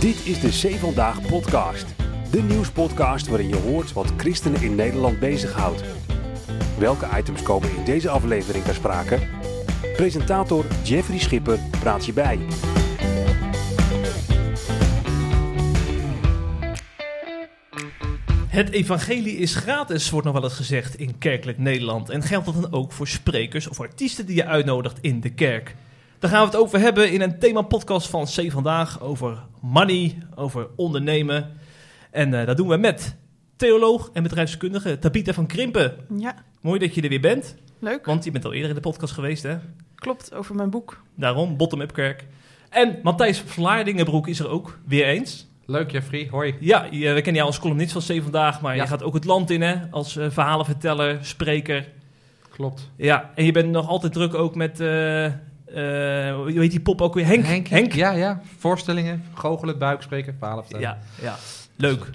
Dit is de Vandaag podcast. De nieuwspodcast waarin je hoort wat christenen in Nederland bezighoudt. Welke items komen in deze aflevering ter sprake? Presentator Jeffrey Schipper praat je bij. Het evangelie is gratis, wordt nog wel eens gezegd in kerkelijk Nederland. En geldt dat dan ook voor sprekers of artiesten die je uitnodigt in de kerk. Daar gaan we het over hebben in een thema-podcast van C Vandaag over money, over ondernemen. En eh, dat doen we met theoloog en bedrijfskundige Tabita van Krimpen. Ja, Mooi dat je er weer bent, leuk. want je bent al eerder in de podcast geweest, hè? Klopt, over mijn boek. Daarom, Bottom-up Kerk. En Matthijs Vlaardingenbroek is er ook weer eens. Leuk Jeffrey, hoi. Ja, je- we kennen jou als columnist van C Vandaag, maar Ja. je gaat ook het land in, hè? Als eh, verhalenverteller, spreker. Klopt. Ja, en je bent nog altijd druk ook met, eh hoe heet die pop ook weer? Henk? Henk? Ja, ja. Voorstellingen, goochelen, buikspreken, vertellen. Ja, ja. Leuk,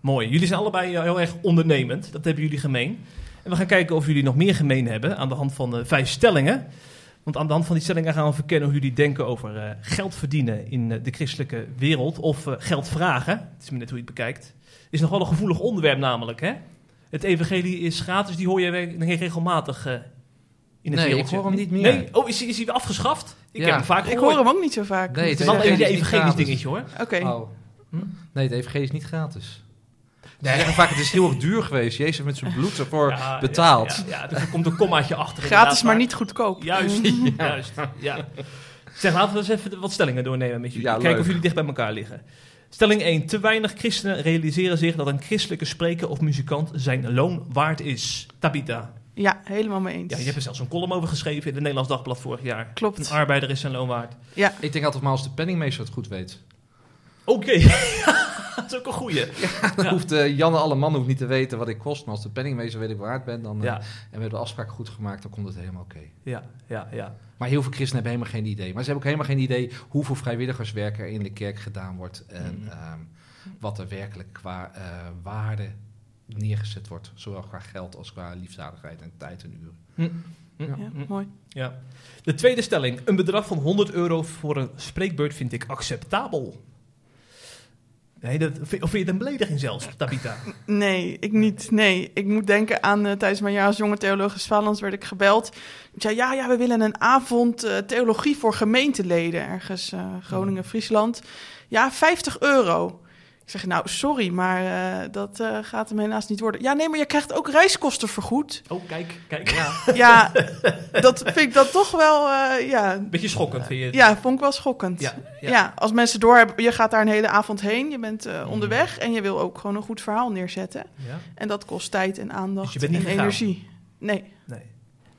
mooi. Jullie zijn allebei eh, heel erg ondernemend, dat hebben jullie gemeen. En we gaan kijken of jullie nog meer gemeen hebben aan de hand van eh, vijf stellingen. Want aan de hand van die stellingen gaan we verkennen hoe jullie denken over eh, geld verdienen in eh, de christelijke wereld. Of eh, geld vragen, het is maar net hoe je het bekijkt. Is nog wel een gevoelig onderwerp namelijk, hè? Het evangelie is gratis, die hoor je regelmatig eh, in het Nee, ik hoor hem niet meer. Nee? Oh, is, hij- is hij weer afgeschaft? Ik Ja. heb hem vaak Ik gehoord. hoor hem ook niet zo vaak. Nee, Het is een evangelisch dingetje hoor. Oké, Oh. Hm? Nee, het evangelie is niet gratis. Ze zeggen vaak, het is heel erg duur geweest. Jezus heeft met zijn bloed ervoor Ja, betaald. Ja, ja, er komt een kommaatje achter. gratis maar niet goedkoop. Juist, juist. Ja. Zeg, laten we eens even wat stellingen doornemen met jullie. Ja, Kijken leuk. of jullie dicht bij elkaar liggen. Stelling 1. Te weinig christenen realiseren zich dat een christelijke spreker of muzikant zijn loon waard is. Tabita. Ja, helemaal mee eens. Ja, je hebt er zelfs een column over geschreven in het Nederlands Dagblad vorig jaar. Klopt. Een arbeider is zijn loon waard. Ja, Ik denk altijd maar als de penningmeester het goed weet. Oké, dat is ook een goeie. Dan Ja. hoeft uh, Janne Alleman hoeft niet te weten wat ik kost. Maar als de penningmeester weet ik waard ben dan, eh, Ja, en we hebben de afspraak goed gemaakt, dan komt het helemaal oké. ja, ja, ja. Maar heel veel christenen hebben helemaal geen idee. Maar ze hebben ook helemaal geen idee hoeveel vrijwilligerswerk er in de kerk gedaan wordt. En Mhm. ehm, wat er werkelijk qua eh, waarde neergezet wordt. Zowel qua geld als qua liefdadigheid en tijd en uren. Hm. Hm, ja, hm. mooi. Ja. De tweede stelling. Een bedrag van 100 euro voor een spreekbeurt vind ik acceptabel. Nee, dat, of vind je het een belediging zelfs, Tabita? Nee, ik niet. Nee, ik moet denken aan eh, tijdens mijn jaar als jonge theoloog in werd ik gebeld. Ik zei, ja, ja, we willen een avond eh, theologie voor gemeenteleden ergens eh, Groningen, Friesland. Ja, 50 euro. Ik zeg, nou, sorry, maar eh, dat eh, gaat hem helaas niet worden. Ja, nee, maar je krijgt ook reiskosten vergoed. Oh, kijk, kijk. Ja, dat vind ik dan toch wel, eh, ja, Beetje schokkend vind je het? ja, vond ik wel schokkend. Ja, Ja, ja. als mensen doorhebben, je gaat daar een hele avond heen, je bent eh, onderweg en je wil ook gewoon een goed verhaal neerzetten. Ja. En dat kost tijd en aandacht Dus je bent niet en gegaan? energie. Nee. Nee.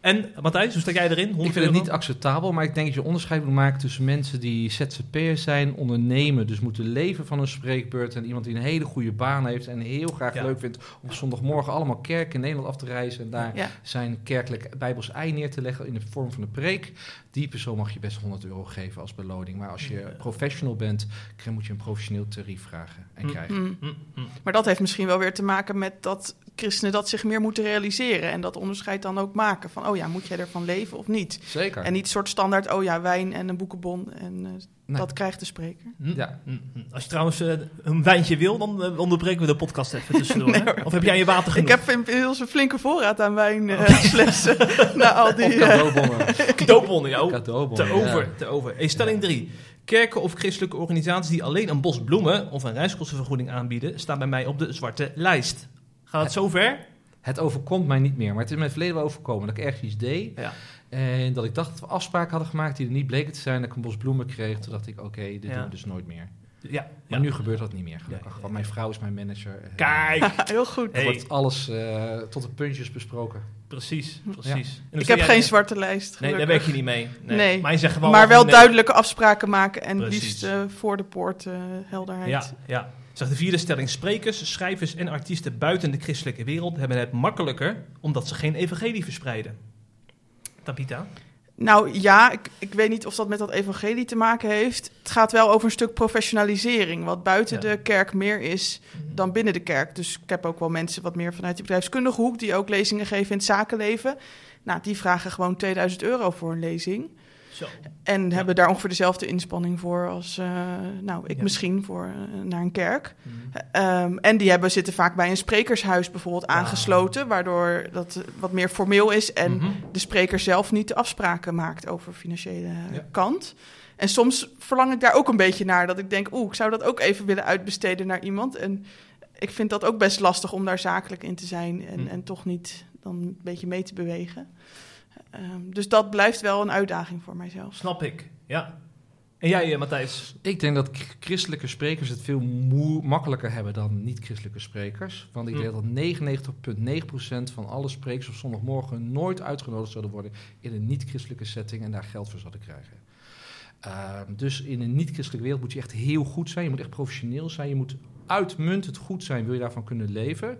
En, Matthijs, hoe sta jij erin? 100 Ik vind het niet acceptabel, maar ik denk dat je onderscheid moet maken tussen mensen die ZZP'er zijn, ondernemen, dus moeten leven van een spreekbeurt. En iemand die een hele goede baan heeft en heel graag Ja. leuk vindt om zondagmorgen allemaal kerken in Nederland af te reizen en daar Ja. zijn kerkelijk bijbels ei neer te leggen in de vorm van een preek. Die persoon mag je best 100 euro geven als beloning. Maar als je Ja. professional bent, dan moet je een professioneel tarief vragen en Hm. krijgen. Mm. Hm. Maar dat heeft misschien wel weer te maken met dat christenen dat zich meer moeten realiseren. En dat onderscheid dan ook maken van, oh ja, moet jij ervan leven of niet? Zeker. En niet soort standaard, oh ja, wijn en een boekenbon en eh, Nee. dat krijgt de spreker. Hm, Ja. hm, hm. Als je trouwens eh, een wijntje wil, dan eh, onderbreken we de podcast even tussendoor. Nee. Of heb jij je water genoeg? Ik heb inmiddels een flinke voorraad aan wijnflessen na al die... Cadeaubonnen. cadeaubonnen. Ja, oh, Cadeaubonnen, te ja. over, te over. Hey, stelling 3. Kerken of christelijke organisaties die alleen een bos bloemen of een reiskostenvergoeding aanbieden, staan bij mij op de zwarte lijst. Gaat het zover? Het overkomt mij niet meer, maar het is me in het verleden wel overkomen dat ik ergens iets deed. Ja. En dat ik dacht dat we afspraken hadden gemaakt die er niet bleken te zijn. Dat ik een bos bloemen kreeg. Toen dacht ik, oké, dit Ja. doen we dus nooit meer. Ja. Maar ja. nu gebeurt dat niet meer, gelukkig. Ja, ja, Want mijn vrouw is mijn manager. Eh, Kijk, heel goed. Hey. Er wordt alles eh, tot de puntjes besproken. precies, precies. Ik heb geen zwarte lijst. Nee, daar gelukkig. werk je niet mee. Nee. Nee. Maar je zegt gewoon... maar wel nee. duidelijke afspraken maken en Precies. liefst eh, voor de poort helderheid. Ja, ja. Zeg de vierde stelling. Sprekers, schrijvers en artiesten buiten de christelijke wereld hebben het makkelijker omdat ze geen evangelie verspreiden. Tabita? Nou ja, ik, ik weet niet of dat met dat evangelie te maken heeft. Het gaat wel over een stuk professionalisering, wat buiten Ja. de kerk meer is dan binnen de kerk. Dus ik heb ook wel mensen wat meer vanuit de bedrijfskundige hoek die ook lezingen geven in het zakenleven. Nou, die vragen gewoon 2000 euro voor een lezing. Zo. En Ja. hebben daar ongeveer dezelfde inspanning voor als, eh, nou, ik Ja. misschien voor eh, naar een kerk. Mhm. Ehm, en die hebben, zitten vaak bij een sprekershuis bijvoorbeeld Ah. aangesloten, waardoor dat wat meer formeel is en Mhm. de spreker zelf niet de afspraken maakt over financiële Ja. kant. En soms verlang ik daar ook een beetje naar, dat ik denk, oeh, ik zou dat ook even willen uitbesteden naar iemand. En ik vind dat ook best lastig om daar zakelijk in te zijn en, Hm. en toch niet dan een beetje mee te bewegen. Ehm, dus dat blijft wel een uitdaging voor mijzelf. Snap ik, ja. En jij, eh, Matthijs? Ik denk dat christelijke sprekers het veel moe- makkelijker hebben dan niet-christelijke sprekers. Want ik Hm. denk dat 99,9% van alle sprekers op zondagmorgen nooit uitgenodigd zouden worden in een niet-christelijke setting en daar geld voor zouden krijgen. Ehm, dus in een niet-christelijke wereld moet je echt heel goed zijn. Je moet echt professioneel zijn. Je moet uitmuntend goed zijn. Wil je daarvan kunnen leven?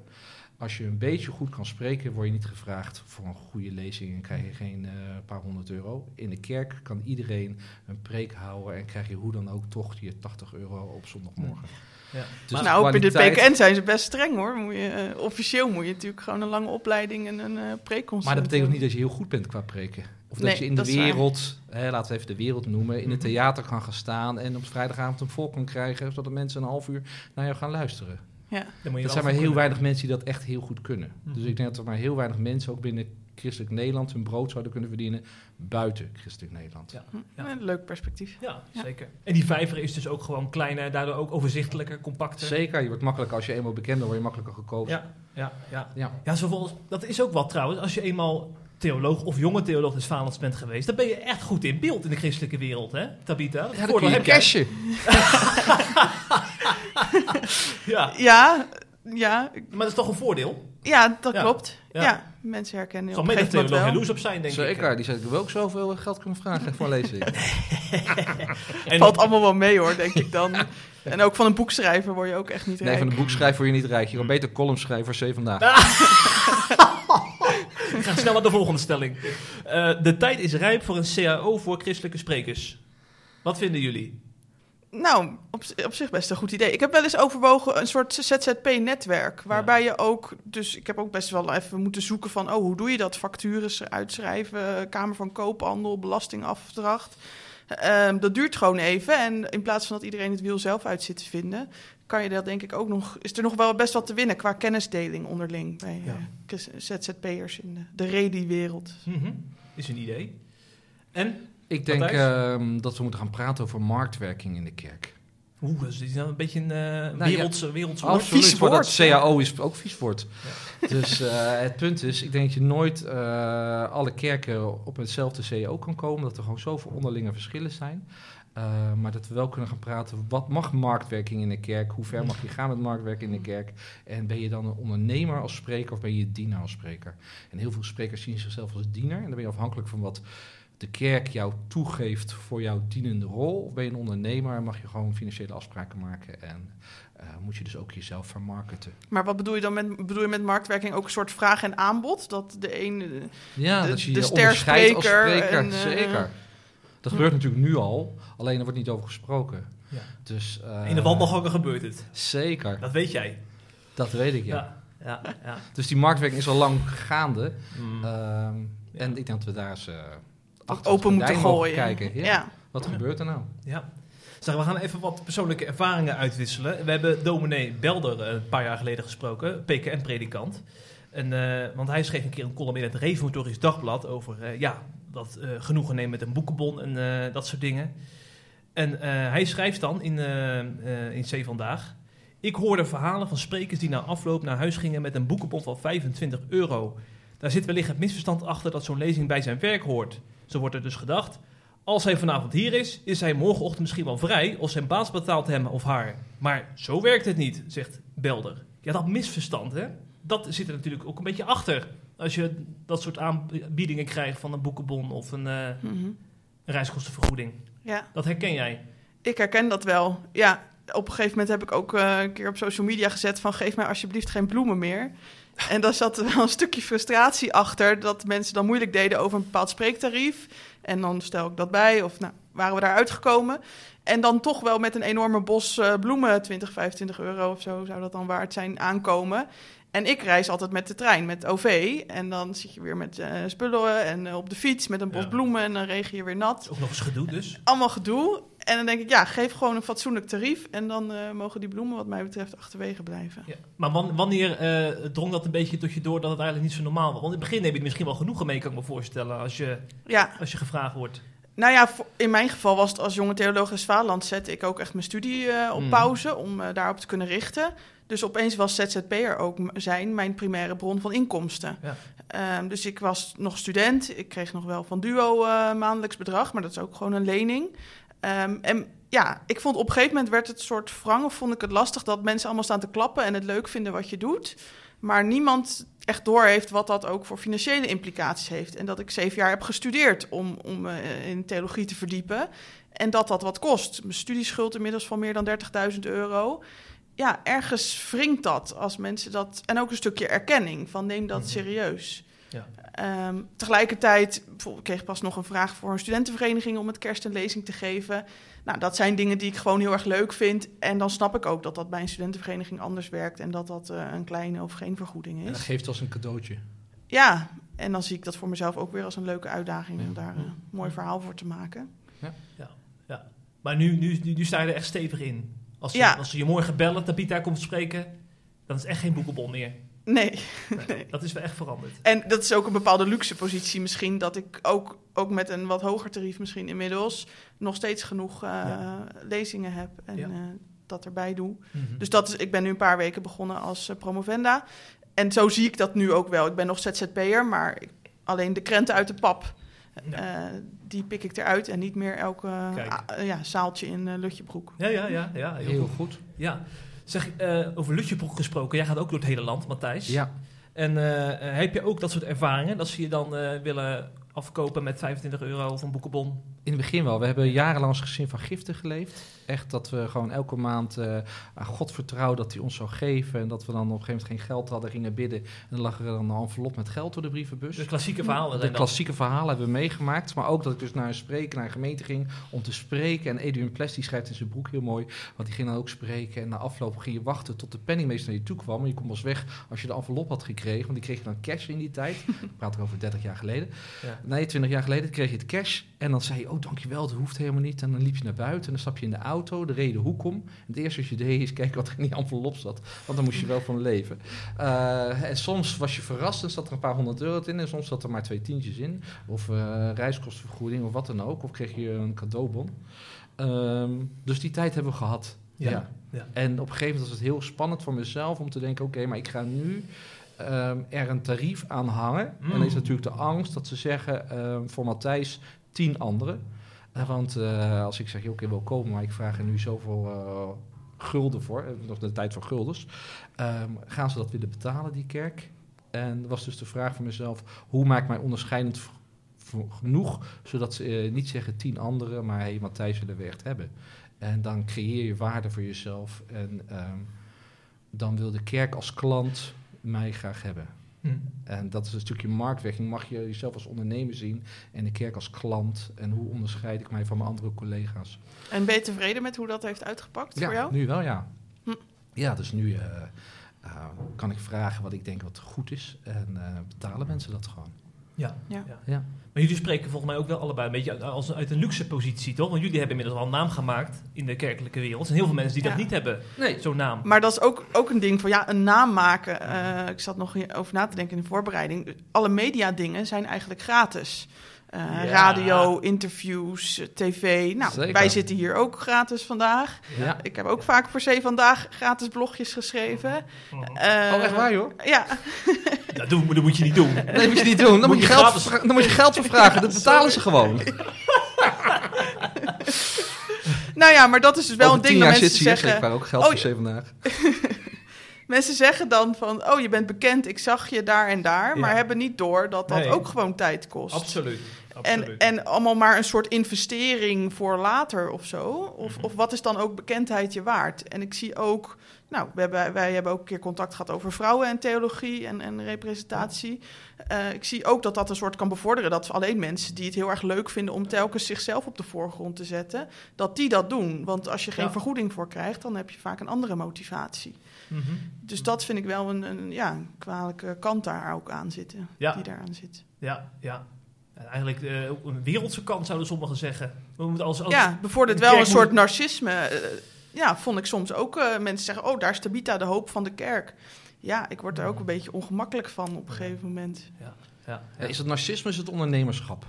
Als je een beetje goed kan spreken, word je niet gevraagd voor een goede lezing en krijg je geen eh, paar honderd euro. In de kerk kan iedereen een preek houden en krijg je hoe dan ook toch je 80 euro op zondagmorgen. Ja. Dus Maar- nou, bij de kwaliteit- PKN zijn ze best streng hoor. Moet je, eh, officieel moet je natuurlijk gewoon een lange opleiding en een eh preconsulent Maar dat betekent niet dat je heel goed bent qua preken. Of dat Nee, je in de wereld, hè, laten we even de wereld noemen, in het Mhm. theater kan gaan staan en op vrijdagavond een volk kan krijgen, zodat mensen een half uur naar jou gaan luisteren. Ja. Dan moet je Er zijn maar heel weinig mensen die dat echt heel goed kunnen. Mhm. Dus ik denk dat er maar heel weinig mensen ook binnen christelijk Nederland hun brood zouden kunnen verdienen buiten christelijk Nederland. Ja. Hm, Ja. Een leuk perspectief. Ja, Ja. zeker. En die vijver is dus ook gewoon kleiner, daardoor ook overzichtelijker, compacter. Zeker, je wordt makkelijker als je eenmaal bekend bent, word je makkelijker gekozen. Ja, ja, ja. Ja. Ja, zo volgens, dat is ook wat trouwens. Als je eenmaal theoloog of jonge theoloog des Valens bent geweest, dan ben je echt goed in beeld in de christelijke wereld, hè, Tabita? Dat Ja, je heb cashen. Ja, Ja, ja, maar dat is toch een voordeel? ja dat Ja. klopt. Ja. Ja. mensen herkennen je op een gegeven theoloog moment wel. op zijn, denk Zeker, ik. die zei ik wil ook zoveel geld kunnen vragen voor een lezing. En, Valt allemaal wel mee hoor, denk ik dan. En ook van een boekschrijver word je ook echt niet Nee, rijk. van een boekschrijver word je niet rijk. Je kan beter column schrijven voor C vandaag. Ik ga snel naar de volgende stelling. Eh, de tijd is rijp voor een CAO voor christelijke sprekers. Wat vinden jullie? Nou, op, op zich best een goed idee. Ik heb wel eens overwogen een soort ZZP-netwerk. Waarbij je ook, dus ik heb ook best wel even moeten zoeken van, oh, hoe doe je dat? Factures uitschrijven, Kamer van Koophandel, belastingafdracht. Ehm, dat duurt gewoon even. En in plaats van dat iedereen het wiel zelf uit zit te vinden, kan je dat denk ik ook nog, is er nog wel best wat te winnen qua kennisdeling onderling bij Ja. eh, ZZP'ers in de, de redi-wereld. Mhm. Is een idee. En, Ik denk ehm, dat we moeten gaan praten over marktwerking in de kerk. oeh, dat is nou een beetje een eh wereldse, wereldse woord. Absoluut. vies voor dat woord, ja. CAO is ook vies woord. Dus eh, het punt is, ik denk dat je nooit eh, alle kerken op hetzelfde CAO kan komen. Dat er gewoon zoveel onderlinge verschillen zijn. Eh, maar dat we wel kunnen gaan praten, wat mag marktwerking in de kerk? Hoe ver mag je gaan met marktwerking in de kerk? En ben je dan een ondernemer als spreker of ben je dienaar als spreker? En heel veel sprekers zien zichzelf als dienaar. En dan ben je afhankelijk van wat de kerk jou toegeeft voor jouw dienende rol. Of ben je een ondernemer en mag je gewoon financiële afspraken maken en eh, moet je dus ook jezelf vermarkten. Maar wat bedoel je dan met, bedoel je met marktwerking ook een soort vraag en aanbod? Dat de een eh, Ja, De- dat je de je onderscheidt als spreker. en, Zeker. Dat gebeurt natuurlijk nu al, alleen er wordt niet over gesproken. Ja. Dus, eh, In de wandelgangen gebeurt het. Zeker, Dat weet jij. dat weet ik ja. Ja, ja, ja. Dus die marktwerking is al lang gaande. Mm. Ehm, Ja. En ik denk dat we daar eens eh, achter open moeten gooien. kijken. Ja. ja. Wat Ja. gebeurt er nou? Ja. Zeg, we gaan even wat persoonlijke ervaringen uitwisselen. We hebben dominee Belder eh, een paar jaar geleden gesproken, PKN-predikant. En, eh, want hij schreef een keer een column in het Reformatorisch Dagblad over eh, ja, dat eh, genoegen nemen met een boekenbon en eh, dat soort dingen. En eh, hij schrijft dan in, in C Vandaag... Ik hoorde verhalen van sprekers die na afloop naar huis gingen met een boekenbon van 25 euro. Daar zit wellicht het misverstand achter dat zo'n lezing bij zijn werk hoort. Zo wordt er dus gedacht... Als hij vanavond hier is, is hij morgenochtend misschien wel vrij of zijn baas betaalt hem of haar. Maar zo werkt het niet, zegt Belder. Ja, dat misverstand, hè? Dat zit er natuurlijk ook een beetje achter. Als je dat soort aanbiedingen krijgt van een boekenbon of een, eh, Mhm. een reiskostenvergoeding. ja. Dat herken jij. Ik herken dat wel. Ja, op een gegeven moment heb ik ook eh, een keer op social media gezet van geef mij alsjeblieft geen bloemen meer. En daar zat wel een stukje frustratie achter dat mensen dan moeilijk deden over een bepaald spreektarief. En dan stel ik dat bij of nou, waren we daar uitgekomen. En dan toch wel met een enorme bos eh, bloemen, 20, 25 euro of zo zou dat dan waard zijn, aankomen. En ik reis altijd met de trein, met OV. En dan zit je weer met eh, spullen en eh, op de fiets met een bos Ja. bloemen en dan regen je weer nat. Ook nog eens gedoe dus. Allemaal gedoe. En dan denk ik, ja, geef gewoon een fatsoenlijk tarief. En dan eh, mogen die bloemen wat mij betreft achterwege blijven. Ja. Maar wan- wanneer drong dat een beetje tot je door dat het eigenlijk niet zo normaal was? Want in het begin heb je er misschien wel genoegen mee, kan ik me voorstellen, als je, Ja, als je gevraagd wordt. Nou ja, in mijn geval was het als jonge theoloog in Zwaland zette ik ook echt mijn studie op Mm. pauze om daarop te kunnen richten. Dus opeens was ZZP'er ook zijn mijn primaire bron van inkomsten. Ja. Ehm, dus ik was nog student. Ik kreeg nog wel van Duo eh, maandelijks bedrag, maar dat is ook gewoon een lening. Ehm, en ja, ik vond op een gegeven moment werd het soort wrang of vond ik het lastig dat mensen allemaal staan te klappen en het leuk vinden wat je doet. Maar niemand echt doorheeft wat dat ook voor financiële implicaties heeft. En dat ik zeven jaar heb gestudeerd om, om eh, in theologie te verdiepen. En dat dat wat kost. Mijn studieschuld inmiddels van meer dan 30.000 euro. Ja, ergens wringt dat als mensen dat... En ook een stukje erkenning van neem dat Mhm. serieus. Ja. Ehm, tegelijkertijd, ik kreeg pas nog een vraag voor een studentenvereniging om het kerst een lezing te geven. Nou, dat zijn dingen die ik gewoon heel erg leuk vind. En dan snap ik ook dat dat bij een studentenvereniging anders werkt en dat dat eh, een kleine of geen vergoeding En dat is. geeft als een cadeautje. Ja, en dan zie ik dat voor mezelf ook weer als een leuke uitdaging om Ja. daar eh, een mooi verhaal voor te maken. Maar nu, nu, nu, nu sta je er echt stevig in. Als ze, Ja. als ze je morgen bellen, Tabita komt spreken, dan is echt geen boekenbon meer. Nee. Nee, Dat is wel echt veranderd. En dat is ook een bepaalde luxe positie misschien, dat ik ook, ook met een wat hoger tarief misschien inmiddels nog steeds genoeg eh, Ja. lezingen heb en Ja. eh, dat erbij doe. Mhm. Dus dat is, ik ben nu een paar weken begonnen als eh, promovenda. En zo zie ik dat nu ook wel. Ik ben nog ZZP'er, maar ik- alleen de krenten uit de pap, Ja. eh, die pik ik eruit. En niet meer elke ah, ja, zaaltje in eh, Lutjebroek. Ja, ja, ja, ja, heel, Heel goed. goed. Ja. Zeg, eh, over Lutjebroek gesproken, jij gaat ook door het hele land, Matthijs. Ja, En eh, heb je ook dat soort ervaringen, dat ze je dan eh, willen afkopen met 25 euro of een boekenbon? In het begin wel. We hebben jarenlang als gezin van giften geleefd. Echt dat we gewoon elke maand eh, aan God vertrouwden dat hij ons zou geven. En dat we dan op een gegeven moment geen geld hadden, gingen bidden. En dan lag er dan een envelop met geld door de brievenbus. Dus klassieke verhalen De dan. klassieke verhalen hebben we meegemaakt. Maar ook dat ik dus naar een spreker, naar een gemeente ging om te spreken. En Edwin Ples, die schrijft in zijn boek heel mooi. Want die ging dan ook spreken. En na afloop ging je wachten tot de penningmeester naar je toe kwam. En je kon pas weg als je de envelop had gekregen. Want die kreeg je dan cash in die tijd. Ik praat er over 30 jaar geleden. Ja. Nee, 20 jaar geleden kreeg je het cash. En dan zei je, oh dankjewel, dat hoeft helemaal niet. En dan liep je naar buiten en dan stap je in de auto. De reden hoe kom. Het eerste wat je deed is kijken wat er in die envelop zat. Want dan moest je wel van leven. Eh, en soms was je verrast en zat er een paar honderd euro in. En soms zat er maar twee tientjes in. Of eh, reiskostenvergoeding of wat dan ook. Of kreeg je een cadeaubon. Ehm, dus die tijd hebben we gehad. Ja. Ja. Ja. En op een gegeven moment was het heel spannend voor mezelf om te denken: oké, maar ik ga nu ehm, er een tarief aan hangen. Mm. En dan is natuurlijk de angst dat ze zeggen ehm, voor Matthijs tien anderen. Eh, want eh, als ik zeg: oké, wil komen, maar ik vraag er nu zoveel eh, gulden voor, nog de tijd voor guldens, ehm, gaan ze dat willen betalen, die kerk? En was dus de vraag voor mezelf: hoe maak ik mij onderscheidend genoeg, zodat ze niet zeggen tien anderen, maar hey, Matthijs willen we echt hebben. En dan creëer je waarde voor jezelf. En ehm, dan wil de kerk als klant mij graag hebben. Hm. En dat is een stukje marktwerking. Mag je jezelf als ondernemer zien en de kerk als klant. En hoe onderscheid ik mij van mijn andere collega's? En ben je tevreden met hoe dat heeft uitgepakt voor jou? nu wel ja. Hm. Ja, dus nu eh, eh, kan ik vragen wat ik denk wat goed is. En eh, betalen mensen dat gewoon. Ja. Ja. Ja. Maar jullie spreken volgens mij ook wel allebei een beetje uit, als, uit een luxe positie, toch? Want jullie hebben inmiddels al een naam gemaakt in de kerkelijke wereld. Er zijn heel veel mensen die dat niet hebben, Nee. zo'n naam. Maar dat is ook, ook een ding van ja, een naam maken. Eh, ik zat nog over na te denken in de voorbereiding. Alle mediadingen zijn eigenlijk gratis. Eh, Ja. Radio, interviews, eh, tv. Nou, Zeker. wij zitten hier ook gratis vandaag. Ja. Ik heb ook vaak voor C Vandaag gratis blogjes geschreven. Eh, Oh, echt waar joh? Ja, Dat, doen, dat moet je niet doen. Nee, moet je niet doen. Dan moet je, je geld, gratis- dan moet je geld voor vragen. Dat betalen ze gewoon. nou ja, maar dat is dus wel Over een ding tien dat jaar mensen zit ze hier. zeggen. Ik ook geld Oh, voor zeven vandaag. Mensen zeggen dan van, oh je bent bekend, ik zag je daar en daar. Maar hebben niet door dat dat Nee. ook gewoon tijd kost. Absoluut. En, Absoluut. en allemaal maar een soort investering voor later of zo. Of, Mhm. of wat is dan ook bekendheid je waard? En ik zie ook, nou, we hebben, wij hebben ook een keer contact gehad over vrouwen en theologie en, en representatie. Eh, ik zie ook dat dat een soort kan bevorderen dat alleen mensen die het heel erg leuk vinden om telkens zichzelf op de voorgrond te zetten, dat die dat doen. Want als je geen Ja. vergoeding voor krijgt, dan heb je vaak een andere motivatie. Mhm. Dus dat vind ik wel een, een, ja, een kwalijke kant daar ook aan zitten. Ja. Die daaraan zit. Ja, ja. En eigenlijk eh, een wereldse kant zouden sommigen zeggen. We moeten als, als ja, bevordert de wel een soort moet- narcisme. eh, ja, vond ik soms ook. eh, mensen zeggen, oh, daar is Tabita, de hoop van de kerk. Ja, ik word er ook een beetje ongemakkelijk van op een Ja. gegeven moment. Ja, Ja, is het narcisme, is het ondernemerschap?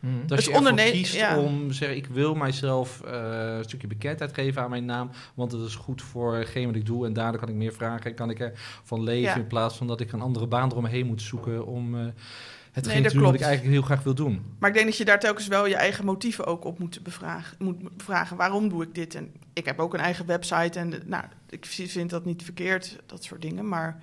Mhm. Dat Dus je ervoor kiest ja. om te zeggen, ik wil mijzelf eh, een stukje bekendheid geven aan mijn naam, want het is goed voor hetgeen wat ik doe en daardoor kan ik meer vragen en kan ik ervan leven Ja. in plaats van dat ik een andere baan eromheen moet zoeken om eh hetgeen Nee, dat te doen wat ik klopt. eigenlijk heel graag wil doen. Maar ik denk dat je daar telkens wel je eigen motieven ook op moet bevragen. Moet bevragen, waarom doe ik dit? En ik heb ook een eigen website en nou, ik vind dat niet verkeerd, dat soort dingen. Maar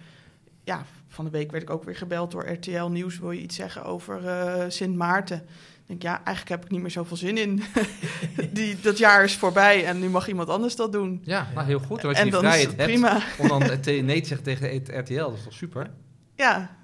ja, van de week werd ik ook weer gebeld door RTL Nieuws. Wil je iets zeggen over eh, Sint Maarten? Ik denk, ja, eigenlijk heb ik niet meer zoveel zin in. die, dat jaar is voorbij en nu mag iemand anders dat doen. Ja, nou heel goed. En als je en die dan is vrijheid het hebt prima. om dan het te- nee te zeggen tegen het RTL, dat is toch super? Ja,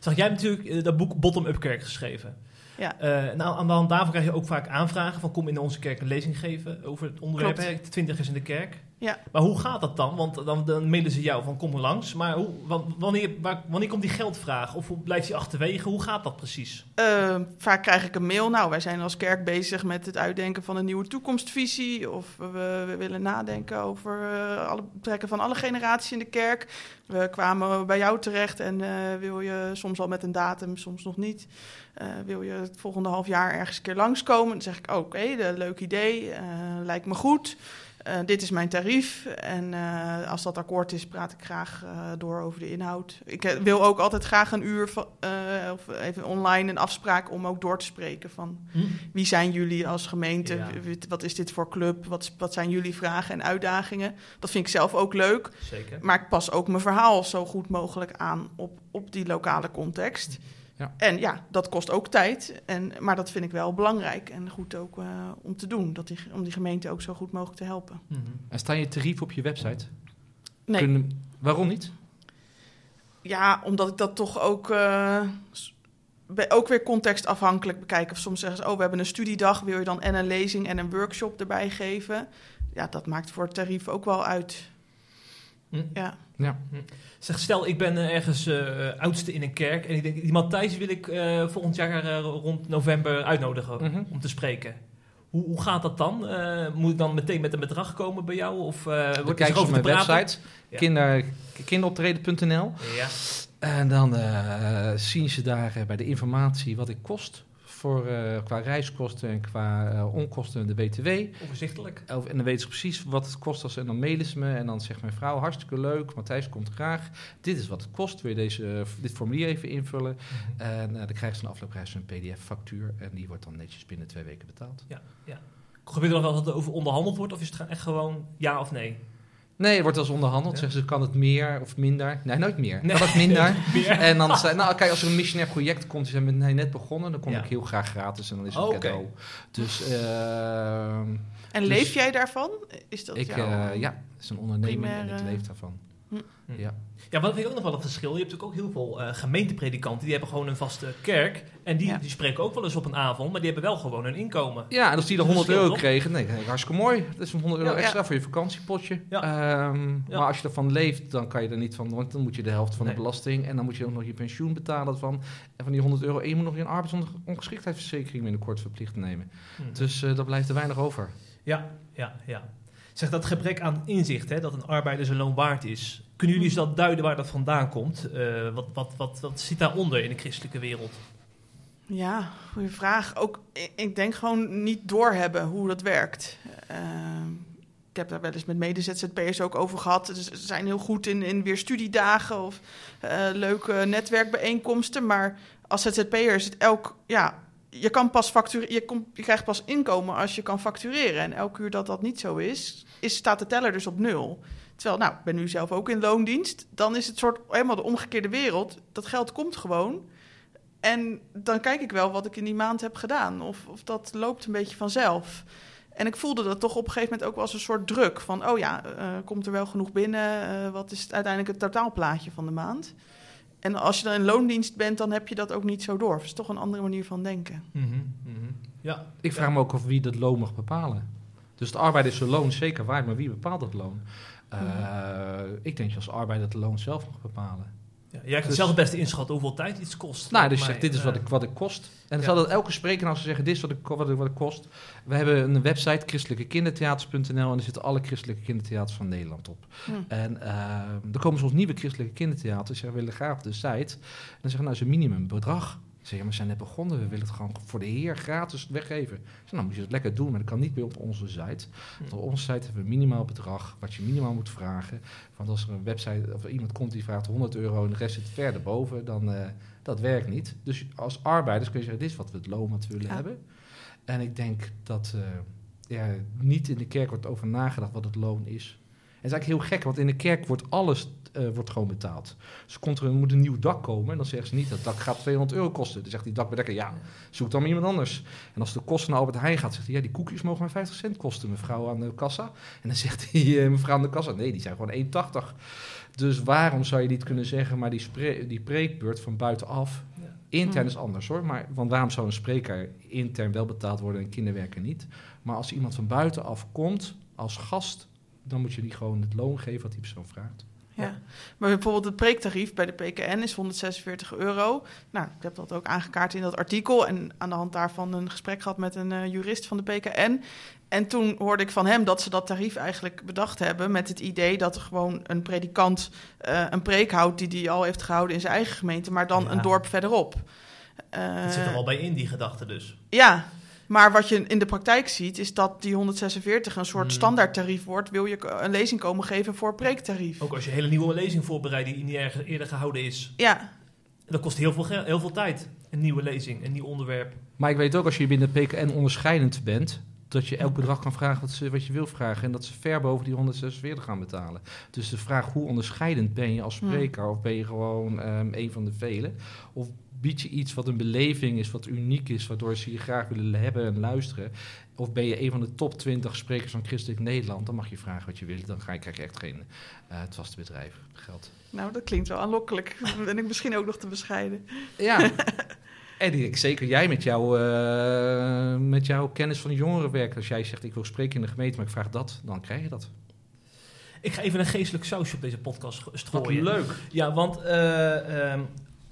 Zag jij natuurlijk eh, dat boek Bottom-up Kerk geschreven. Ja. Eh, nou, aan de hand daarvan krijg je ook vaak aanvragen van kom in onze kerk een lezing geven over het onderwerp. Klopt. hè, De twintigers in de kerk. Ja. Maar hoe gaat dat dan? Want dan, dan mailen ze jou van kom er langs. Maar hoe, wa- wanneer, waar- wanneer komt die geldvraag? Of hoe blijft die achterwege? Hoe gaat dat precies? Eh, vaak krijg ik een mail. Nou, wij zijn als kerk bezig met het uitdenken van een nieuwe toekomstvisie. Of we, we willen nadenken over eh, alle betrekken van alle generaties in de kerk. We kwamen bij jou terecht en eh, wil je soms al met een datum, soms nog niet. Eh, wil je het volgende half jaar ergens een keer langskomen? Dan zeg ik, oké, leuk idee, lijkt me goed. Eh, dit is mijn tarief en eh, als dat akkoord is, praat ik graag eh, door over de inhoud. Ik wil ook altijd graag een uur of even online een afspraak om ook door te spreken van wie zijn jullie als gemeente, Ja. Wat is dit voor club, wat, wat zijn jullie vragen en uitdagingen. Dat vind ik zelf ook leuk, Zeker. maar ik pas ook mijn verhaal zo goed mogelijk aan op, op die lokale context. Ja. En ja, dat kost ook tijd, en, maar dat vind ik wel belangrijk en goed ook eh, om te doen, dat die, om die gemeente ook zo goed mogelijk te helpen. Mhm. En staan je tarieven op je website? Nee. Kunnen- waarom niet? Ja, omdat ik dat toch ook, be- ook weer contextafhankelijk bekijk. Of soms zeggen ze, oh, we hebben een studiedag, wil je dan en een lezing en een workshop erbij geven? Ja, dat maakt voor het tarief ook wel uit. Hm. Ja, Zeg, stel, ik ben eh, ergens eh, oudste in een kerk en ik denk, die Matthijs wil ik eh, volgend jaar rond november uitnodigen Mhm. om te spreken. Hoe, hoe gaat dat dan? Moet ik dan meteen met een bedrag komen bij jou? Of wordt er kijk je op over mijn website, Ja. kinder, kinderoptreden.nl. Ja. En dan zien ze daar bij de informatie wat ik kost. Voor, eh, qua reiskosten en qua eh, onkosten de BTW. Overzichtelijk. Of- En dan weten ze precies wat het kost. Als, en dan mailen ze me. En dan zegt mijn vrouw, hartstikke leuk. Matthijs komt graag. Dit is wat het kost. Wil je deze, eh, dit formulier even invullen? En eh, dan krijgen ze een afloop krijgen ze een pdf-factuur. En die wordt dan netjes binnen twee weken betaald. Gebeurt er nog wel dat er over onderhandeld wordt? Of is het echt gewoon ja of nee? Nee, er wordt als onderhandeld. Ja. Zeggen ze, kan het meer of minder? Nee, nooit meer. Nee. Kan het minder? Meer? En dan zei, nou kijk, als er een missionair project komt, die zijn met mij net begonnen, dan kom Ja. ik heel graag gratis en dan is het Oh, cadeau. Dus ehm, En Dus- leef jij daarvan? Is dat ik, jouw- eh, ja, het is een onderneming en ik leef daarvan. Hm. Ja. Ja, wat vind ik ook nog wel een verschil. Je hebt natuurlijk ook heel veel eh, gemeentepredikanten. Die hebben gewoon een vaste kerk. En die, Ja. die spreken ook wel eens op een avond. Maar die hebben wel gewoon een inkomen. ja, en als die dan Dat is 100 een euro kregen, nee, ik, hartstikke mooi. Dat is een 100 euro Ja, ja. extra voor je vakantiepotje. Ehm. Maar als je ervan leeft, dan kan je er niet van, want dan moet je de helft van Nee. de belasting en dan moet je ook nog je pensioen betalen van. En van die 100 euro, en je moet nog je arbeidsongeschiktheidsverzekering binnenkort verplicht nemen. Hm. Dus eh dat blijft er weinig over. Ja, ja, ja. Zeg dat gebrek aan inzicht, hè, dat een arbeider zijn loon waard is. Kunnen jullie eens dat duiden waar dat vandaan komt? Eh, wat, wat, wat, wat zit daaronder in de christelijke wereld? Ja, goede vraag. Ook, ik, denk gewoon niet doorhebben hoe dat werkt. Ehm, ik heb daar wel eens met mede-ZZP'ers ook over gehad. Ze zijn heel goed in, in weer studiedagen of eh, leuke netwerkbijeenkomsten. Maar als ZZP'er is het elk... Ja, je, kan pas factureren, je, kom, je krijgt pas inkomen als je kan factureren. En elk uur dat dat niet zo is, is staat de teller dus op nul. Terwijl, nou, ik ben nu zelf ook in loondienst. Dan is het soort helemaal de omgekeerde wereld. Dat geld komt gewoon. En dan kijk ik wel wat ik in die maand heb gedaan. Of, of dat loopt een beetje vanzelf. En ik voelde dat toch op een gegeven moment ook wel als een soort druk. Van, oh ja, eh, komt er wel genoeg binnen? Eh, wat is het, uiteindelijk het totaalplaatje van de maand? En als je dan in loondienst bent, dan heb je dat ook niet zo door. Het is toch een andere manier van denken. Mhm, mhm. Ja, Ik vraag me ook af wie dat loon mag bepalen. Dus de arbeider is zijn loon zeker waard, maar wie bepaalt dat loon? Eh, Ik denk je als arbeider het loon zelf mag bepalen. Ja, jij kan Dus- zelf het beste inschatten hoeveel tijd iets kost. Nou, dus je zegt, dit is wat eh, ik, wat ik kost. En dan ja. zal dat elke spreker nou zeggen, dit is wat ik, wat ik, wat ik kost. We hebben een website, christelijkekindertheaters.nl, en er zitten alle christelijke kindertheaters van Nederland op. Hm. En eh, er komen soms nieuwe christelijke kindertheaters, ze willen graag op de site. En dan zeggen, nou, is een minimumbedrag. Ik zeg, ja, maar we zijn net begonnen, we willen het gewoon voor de heer gratis weggeven. Ik zeg, nou moet je het lekker doen, maar dat kan niet meer op onze site. Want op onze site hebben we een minimaal bedrag, wat je minimaal moet vragen. Want als er een website of iemand komt die vraagt 100 euro en de rest zit verder boven, dan eh, dat werkt niet. Dus als arbeiders kun je zeggen, dit is wat we het loon wat we willen Ja. hebben. En ik denk dat eh, ja, niet in de kerk wordt over nagedacht wat het loon is. Het is eigenlijk heel gek, want in de kerk wordt alles eh, wordt gewoon betaald. Dus komt er, moet een nieuw dak komen en dan zeggen ze niet, dat dak gaat 200 euro kosten. Dan zegt die dakbedekker, ja, zoek dan maar iemand anders. En als de kosten naar Albert Heijn gaat, zegt hij, ja, die koekjes mogen maar 50 cent kosten, mevrouw aan de kassa. En dan zegt hij, eh, mevrouw aan de kassa, nee, die zijn gewoon 1,80. Dus waarom zou je niet kunnen zeggen, maar die, spre- die preekbeurt van buitenaf, Ja. intern Hmm. is anders hoor, maar want waarom zou een spreker intern wel betaald worden en kinderwerker niet? Maar als iemand van buitenaf komt als gast, dan moet je die gewoon het loon geven wat die persoon vraagt. Ja. Maar bijvoorbeeld het preektarief bij de PKN is 146 euro. Nou, ik heb dat ook aangekaart in dat artikel. En aan de hand daarvan een gesprek gehad met een eh, jurist van de PKN. En toen hoorde ik van hem dat ze dat tarief eigenlijk bedacht hebben... met het idee dat er gewoon een predikant eh, een preek houdt... die hij al heeft gehouden in zijn eigen gemeente... maar dan Ja. een dorp verderop. Eh, Het zit er al bij in, die gedachte dus. ja, maar wat je in de praktijk ziet... is dat die 146 een soort Hmm. standaardtarief wordt... wil je een lezing komen geven voor preektarief. Ook als je een hele nieuwe lezing voorbereidt die niet eerder gehouden is. Ja, Dat kost heel veel, heel veel tijd. Een nieuwe lezing, een nieuw onderwerp. Maar ik weet ook als je binnen PKN onderscheidend bent, dat je elk bedrag kan vragen wat, ze, wat je wil vragen. En dat ze ver boven die 146 gaan betalen. Dus de vraag hoe onderscheidend ben je als spreker? Of ben je gewoon ehm, een van de velen? Of bied je iets wat een beleving is, wat uniek is, waardoor ze je graag willen hebben en luisteren? Of ben je een van de top 20 sprekers van Christelijk Nederland? Dan mag je vragen wat je wil. Dan ga je, krijg je echt geen eh het vaste bedrijf geld. nou dat klinkt wel aanlokkelijk. Dan ben ik misschien ook nog te bescheiden. Ja. En ik, zeker jij met, jou, eh, met jouw kennis van jongerenwerk. Als jij zegt, ik wil spreken in de gemeente, maar ik vraag dat, dan krijg je dat. Ik ga even een geestelijk sausje op deze podcast Wat strooien. leuk. Ja, want eh, ehm,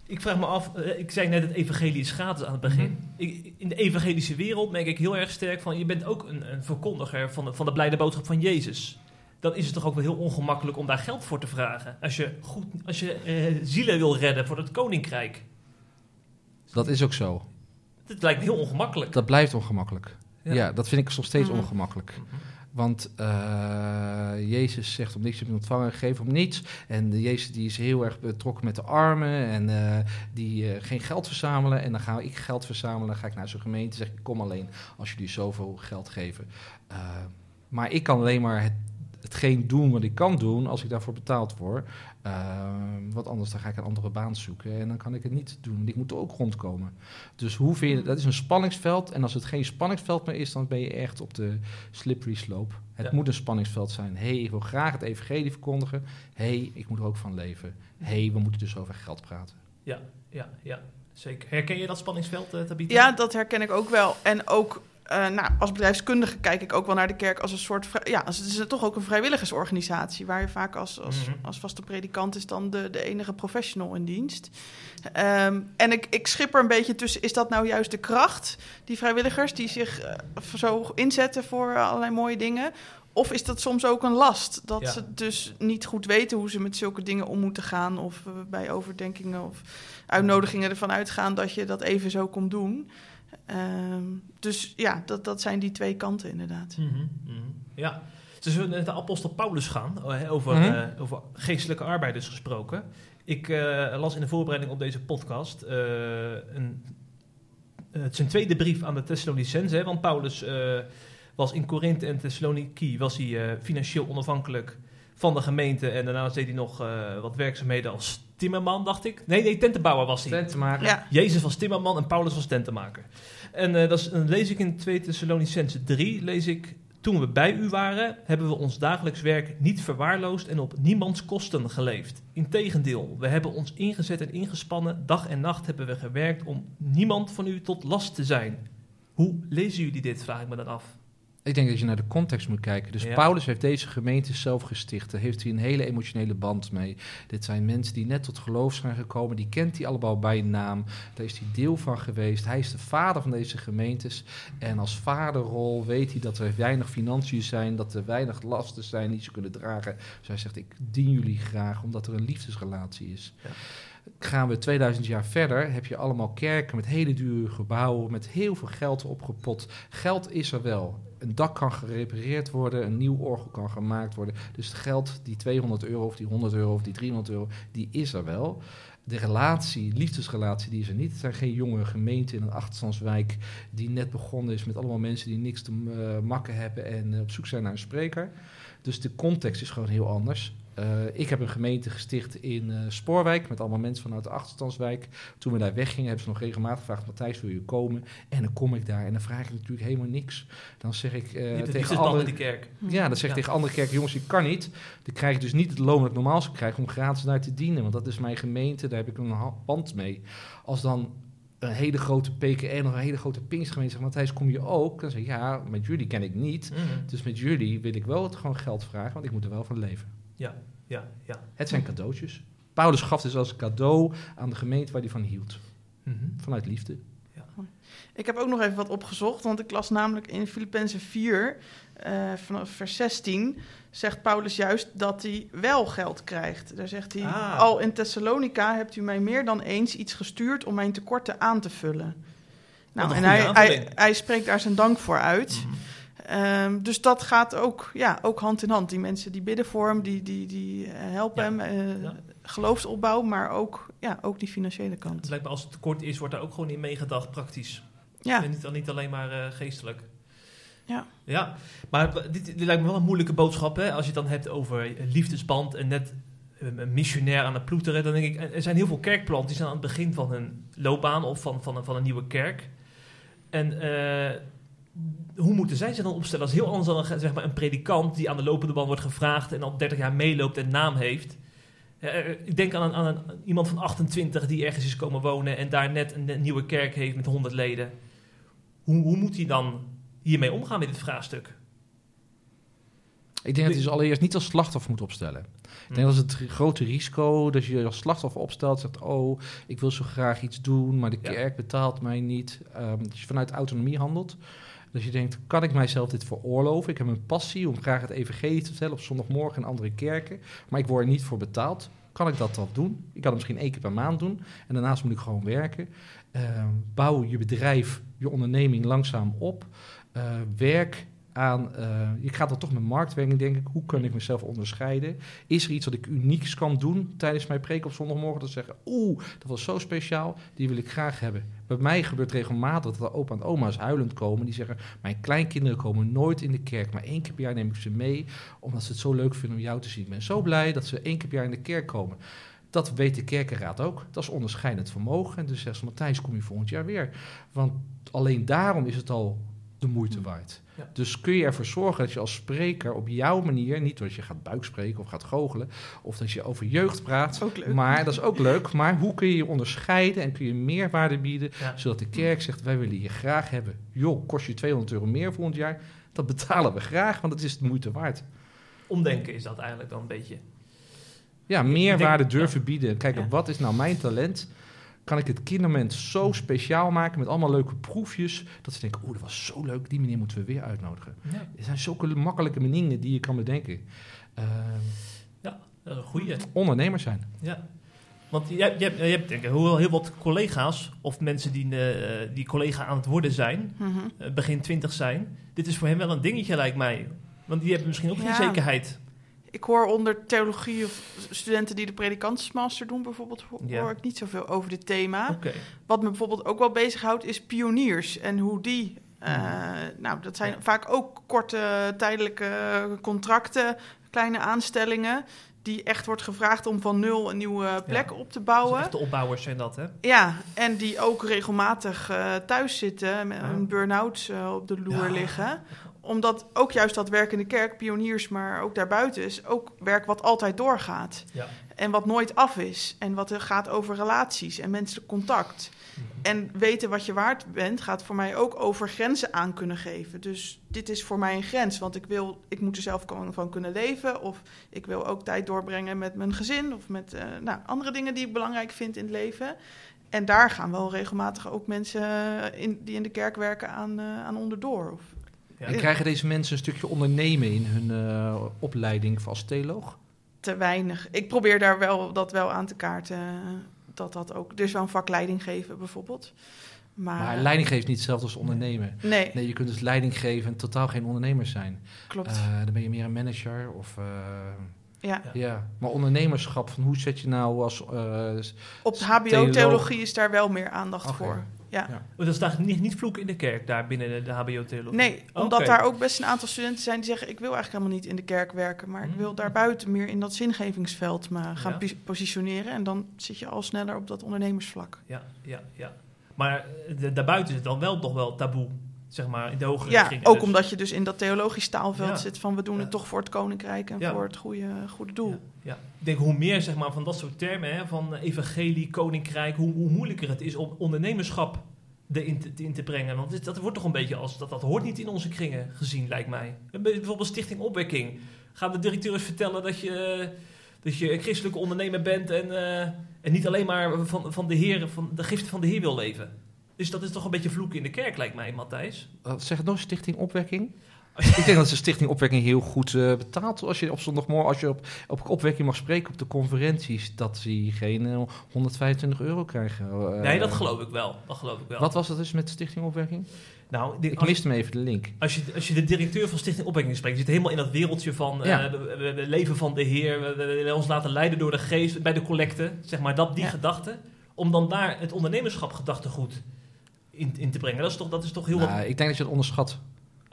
ik vraag me af, eh, ik zei net het evangelie is gratis aan het begin. Mhm. ik, in de evangelische wereld merk ik heel erg sterk van, je bent ook een, een verkondiger van de, van de blijde boodschap van Jezus. Dan is het toch ook wel heel ongemakkelijk om daar geld voor te vragen. Als je, goed, als je eh, zielen wil redden voor het koninkrijk. Dat is ook zo. Het lijkt me heel ongemakkelijk. Dat blijft ongemakkelijk. Ja, Ja. dat vind ik nog steeds Mhm. ongemakkelijk. Want eh, Jezus zegt om niks te ontvangen, geef om niets. En de Jezus die is heel erg betrokken met de armen en eh, die eh, geen geld verzamelen. En dan ga ik geld verzamelen, dan ga ik naar zo'n gemeente en zeg ik kom alleen als jullie zoveel geld geven. Eh, maar ik kan alleen maar het, hetgeen doen wat ik kan doen als ik daarvoor betaald word. Uh, want anders dan ga ik een andere baan zoeken en dan kan ik het niet doen. Ik moet er ook rondkomen. Dus hoe vind je, dat is een spanningsveld. En als het geen spanningsveld meer is, dan ben je echt op de slippery slope. Het Ja. moet een spanningsveld zijn. Hé, hey, ik wil graag het evangelie verkondigen. Hé, hey, ik moet er ook van leven. Hé, hey, we moeten dus over geld praten. Ja, ja, ja, zeker. Herken je dat spanningsveld, uh, Tabitha? Ja, dat herken ik ook wel. En ook uh, nou, als bedrijfskundige kijk ik ook wel naar de kerk als een soort... Ja, het is toch ook een vrijwilligersorganisatie... waar je vaak als, als, Mhm. als vaste predikant is dan de, de enige professional in dienst. Um, en ik, ik schip er een beetje tussen... is dat nou juist de kracht, die vrijwilligers... die zich uh, zo inzetten voor allerlei mooie dingen... Of is dat soms ook een last? Dat Ja. ze dus niet goed weten hoe ze met zulke dingen om moeten gaan. Of uh, bij overdenkingen of uitnodigingen ervan uitgaan dat je dat even zo komt doen. Um, dus ja, dat, dat zijn die twee kanten inderdaad. Mm -hmm, mm -hmm. Ja, ze zullen met de apostel Paulus gaan, over, Mhm. mm -hmm. uh, over geestelijke arbeiders gesproken. Ik uh, las in de voorbereiding op deze podcast uh, een, het zijn tweede brief aan de Thessalonicenzen, want Paulus uh, was in Korinthe en Thessaloniki was hij uh, financieel onafhankelijk van de gemeente. En daarnaast deed hij nog eh, wat werkzaamheden als timmerman, dacht ik. Nee, nee, tentenbouwer was hij. Tent te maken. Ja, Jezus was timmerman en Paulus was tentenmaker. En eh, dat is, dan lees ik in 2 Thessalonicense 3, lees ik... Toen we bij u waren, hebben we ons dagelijks werk niet verwaarloosd en op niemands kosten geleefd. Integendeel, we hebben ons ingezet en ingespannen. Dag en nacht hebben we gewerkt om niemand van u tot last te zijn. Hoe lezen jullie dit, vraag ik me dan af. Ik denk dat je naar de context moet kijken. Dus Ja. Paulus heeft deze gemeente zelf gesticht. Daar heeft hij een hele emotionele band mee. Dit zijn mensen die net tot geloof zijn gekomen. Die kent hij allemaal bij naam. Daar is hij deel van geweest. Hij is de vader van deze gemeentes. En als vaderrol weet hij dat er weinig financiën zijn. Dat er weinig lasten zijn die ze kunnen dragen. Dus hij zegt, ik dien jullie graag omdat er een liefdesrelatie is. Ja. Gaan we 2000 jaar verder, heb je allemaal kerken met hele dure gebouwen, met heel veel geld opgepot. Geld is er wel. Een dak kan gerepareerd worden, een nieuw orgel kan gemaakt worden. Dus het geld, die 200 euro of die 100 euro of die 300 euro, die is er wel. De relatie, liefdesrelatie, die is er niet. Het zijn geen jonge gemeenten in een achterstandswijk die net begonnen is met allemaal mensen die niks te eh, makken hebben en eh, op zoek zijn naar een spreker. Dus de context is gewoon heel anders. Eh, ik heb een gemeente gesticht in eh, Spoorwijk met allemaal mensen vanuit de achterstandswijk. Toen we daar weggingen, hebben ze nog regelmatig gevraagd: Matthijs, wil je komen? En dan kom ik daar en dan vraag ik natuurlijk helemaal niks. Dan zeg ik het tegen andere, kerk. ja, dan zeg ik Ja. tegen andere kerken: jongens, ik kan niet. Dan krijg ik dus niet het loon dat ik normaal zou krijgen om gratis daar te dienen. Want dat is mijn gemeente, daar heb ik een band mee. Als dan een hele grote PKN of een hele grote Pinkstgemeente zegt: Matthijs, kom je ook? Dan zeg ik: ja, met jullie ken ik niet. Mhm. Dus met jullie wil ik wel het gewoon geld vragen, want ik moet er wel van leven. Ja, ja, ja. Het zijn cadeautjes. Paulus gaf dus als cadeau aan de gemeente waar hij van hield. Mhm. Vanuit liefde. Ik heb ook nog even wat opgezocht, want ik las namelijk in Filippenzen 4, eh, vanaf vers 16, zegt Paulus juist dat hij wel geld krijgt. Daar zegt hij, Ah. al in Thessalonica hebt u mij meer dan eens iets gestuurd om mijn tekorten aan te vullen. Nou, en hij, hij spreekt daar zijn dank voor uit. Mhm. Ehm, dus dat gaat ook, ja, ook hand in hand. Die mensen die bidden voor hem, die, die, die eh, helpen Ja. hem, eh, Ja. geloofsopbouw, maar ook, ja, ook die financiële kant. Het lijkt me als het tekort is, wordt daar ook gewoon in meegedacht, praktisch. Ja, En niet, niet alleen maar eh, geestelijk. Ja. Ja, maar dit, dit lijkt me wel een moeilijke boodschap, hè? Als je het dan hebt over liefdesband en net een missionair aan het ploeteren. Dan denk ik, er zijn heel veel kerkplanten die zijn aan het begin van hun loopbaan of van, van, een, van een nieuwe kerk. En hoe moeten zij zich dan opstellen? Dat is heel anders dan een, zeg maar, een predikant die aan de lopende band wordt gevraagd en al 30 jaar meeloopt en naam heeft. Eh, eh, ik denk aan, een, aan een, iemand van 28 die ergens is komen wonen en daar net een, een nieuwe kerk heeft met 100 leden. Hoe, hoe moet hij dan hiermee omgaan met dit vraagstuk? Ik denk dat je dus allereerst niet als slachtoffer moet opstellen. Ik denk dat is het grote risico dat je je als slachtoffer opstelt. Zegt, oh, ik wil zo graag iets doen, maar de kerk betaalt mij niet. Ehm, dat je vanuit autonomie handelt. Dus je denkt, kan ik mijzelf dit veroorloven? Ik heb een passie om graag het evangelie te vertellen op zondagmorgen in andere kerken. Maar ik word er niet voor betaald. Kan ik dat dan doen? Ik kan het misschien één keer per maand doen. En daarnaast moet ik gewoon werken. Ehm, bouw je bedrijf, je onderneming langzaam op. Eh, werk aan, eh, je gaat dan toch met marktwerking denken, hoe kan ik mezelf onderscheiden? Is er iets wat ik unieks kan doen tijdens mijn preek op zondagmorgen? Dat ze zeggen, oeh, dat was zo speciaal, die wil ik graag hebben. Bij mij gebeurt regelmatig dat er opa en oma's huilend komen. Die zeggen, mijn kleinkinderen komen nooit in de kerk, maar één keer per jaar neem ik ze mee, omdat ze het zo leuk vinden om jou te zien. Ik ben zo blij dat ze één keer per jaar in de kerk komen. Dat weet de kerkenraad ook. Dat is onderscheidend vermogen. En dus zegt ze, Matthijs, kom je volgend jaar weer. Want alleen daarom is het al de moeite waard. Ja. Dus kun je ervoor zorgen dat je als spreker op jouw manier, niet dat je gaat buikspreken of gaat goochelen, of dat je over jeugd praat, maar dat is ook leuk, maar hoe kun je je onderscheiden en kun je meerwaarde bieden, Ja. zodat de kerk zegt, wij willen je graag hebben. Joh, kost je 200 euro meer volgend jaar? Dat betalen we graag, want het is de moeite waard. Omdenken is dat eigenlijk dan een beetje. Ja, meerwaarde denk- durven bieden. Kijken, wat is nou mijn talent? Kan ik het kindermoment zo speciaal maken met allemaal leuke proefjes, dat ze denken, oeh, dat was zo leuk, die meneer moeten we weer uitnodigen. Ja, Er zijn zulke makkelijke manieren die je kan bedenken. Ehm, dat is een goeie. ondernemer zijn. Ja. Want je, hebt- je, hebt- je hebt denk ik heel, heel wat collega's of mensen die, eh, die collega aan het worden zijn, Mhm. eh, begin twintig zijn. Dit is voor hen wel een dingetje, lijkt mij. Want die hebben misschien ook Ja. geen zekerheid. Ik hoor onder theologie of studenten die de predikantsmaster doen bijvoorbeeld, Ja. hoor ik niet zoveel over dit thema. Wat me bijvoorbeeld ook wel bezighoudt is pioniers en hoe die... eh, nou, dat zijn Ja. vaak ook korte tijdelijke contracten. kleine aanstellingen, die echt wordt gevraagd om van nul een nieuwe plek op te bouwen. Echte opbouwers zijn dat, hè? Ja, en die ook regelmatig eh, thuis zitten met een burn-out eh, op de loer Ja. liggen. Omdat ook juist dat werk in de kerk, pioniers, maar ook daarbuiten is ook werk wat altijd doorgaat. Ja. En wat nooit af is. En wat er gaat over relaties en menselijk contact. En weten wat je waard bent, gaat voor mij ook over grenzen aan kunnen geven. Dus dit is voor mij een grens, want ik, wil, ik moet er zelf van kunnen leven. Of ik wil ook tijd doorbrengen met mijn gezin of met eh, nou, andere dingen die ik belangrijk vind in het leven. En daar gaan wel regelmatig ook mensen eh, in, die in de kerk werken aan, eh, aan onderdoor. Of, Ja. En krijgen deze mensen een stukje ondernemen in hun eh, opleiding als theoloog? te weinig. Ik probeer daar wel dat wel aan te kaarten. eh, Dat dat ook. Er is wel een vak leiding geven bijvoorbeeld. Maar, Maar leiding geven is niet hetzelfde als ondernemen. Nee, Nee, je kunt dus leiding geven en totaal geen ondernemer zijn. klopt. Eh, dan ben je meer een manager of... eh, ja. ja. maar ondernemerschap, van hoe zet je nou als... eh, Op. HBO-theologie is daar wel meer aandacht voor. Ja. Ja. Dat is daar niet, niet vloeken in de kerk, daar binnen de, de HBO-theologie? Nee, omdat daar ook best een aantal studenten zijn die zeggen: Ik wil eigenlijk helemaal niet in de kerk werken, maar ik wil Mm. daarbuiten meer in dat zingevingsveld me gaan Ja. positioneren. En dan zit je al sneller op dat ondernemersvlak. Ja, ja, ja. Maar eh, de- daarbuiten is het dan wel toch wel taboe, zeg maar, in de hogere Ja, kringen. ook Dus- omdat je dus in dat theologisch taalveld Ja. zit van we doen Ja. het toch voor het koninkrijk en Ja. voor het goede, goede doel. Ja. Ik denk hoe meer zeg maar, van dat soort termen, hè, van evangelie, koninkrijk, hoe, hoe moeilijker het is om ondernemerschap erin te, in te brengen. Want dat wordt toch een beetje als dat, dat hoort niet in onze kringen gezien, lijkt mij. Bijvoorbeeld Stichting Opwekking. Gaan de directeur eens vertellen dat je, dat je een christelijke ondernemer bent en, eh, en niet alleen maar van, van de Heer, van de giften van de Heer wil leven. Dus dat is toch een beetje vloeken in de kerk, lijkt mij, Matthijs. Uh, zeg het nog, Stichting Opwekking? ik denk dat de Stichting Opwekking heel goed eh, betaalt. Als je op zondagmorgen, als je op, op opwekking mag spreken op de conferenties, dat ze geen eh, 125 euro krijgen. eh. nee, dat geloof ik wel. Dat geloof ik wel. Wat was dat dus met de Stichting Opwekking? Nou, Ik miste hem even de link. Als je, als je de directeur van Stichting Opwekking spreekt, je zit helemaal in dat wereldje van eh, Ja. we, leven van de Heer, we, ons laten leiden door de geest bij de collecte, zeg maar, dat, die Ja. gedachte, om dan daar het ondernemerschap gedachtegoed in, in te brengen. Dat is toch, dat is toch heel Nou, wat... ik denk dat je het onderschat.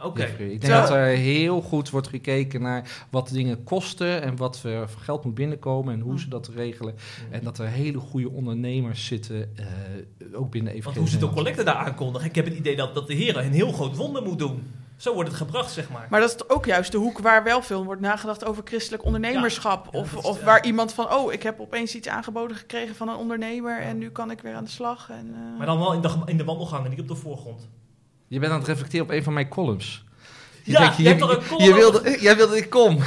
Oké. Ik denk dat er heel goed wordt gekeken naar wat dingen kosten en wat voor geld moet binnenkomen en hoe ze dat regelen. En dat er hele goede ondernemers zitten, eh, ook binnen want Evangelie hoe ze de collecte daar aankondigen, ik heb het idee dat, dat de Heer een heel groot wonder moet doen. Zo wordt het gebracht, zeg maar. Maar dat is ook juist de hoek waar wel veel wordt nagedacht over christelijk ondernemerschap. Ja, of is- of ja. waar iemand van, oh, ik heb opeens iets aangeboden gekregen van een ondernemer en nu kan ik weer aan de slag. En, eh, Maar dan wel in de, in de wandelgangen, niet op de voorgrond. Je bent aan het reflecteren op een van mijn columns. Je Ja, denkt, je hebt toch een column je wilde, Jij wilde ik kom.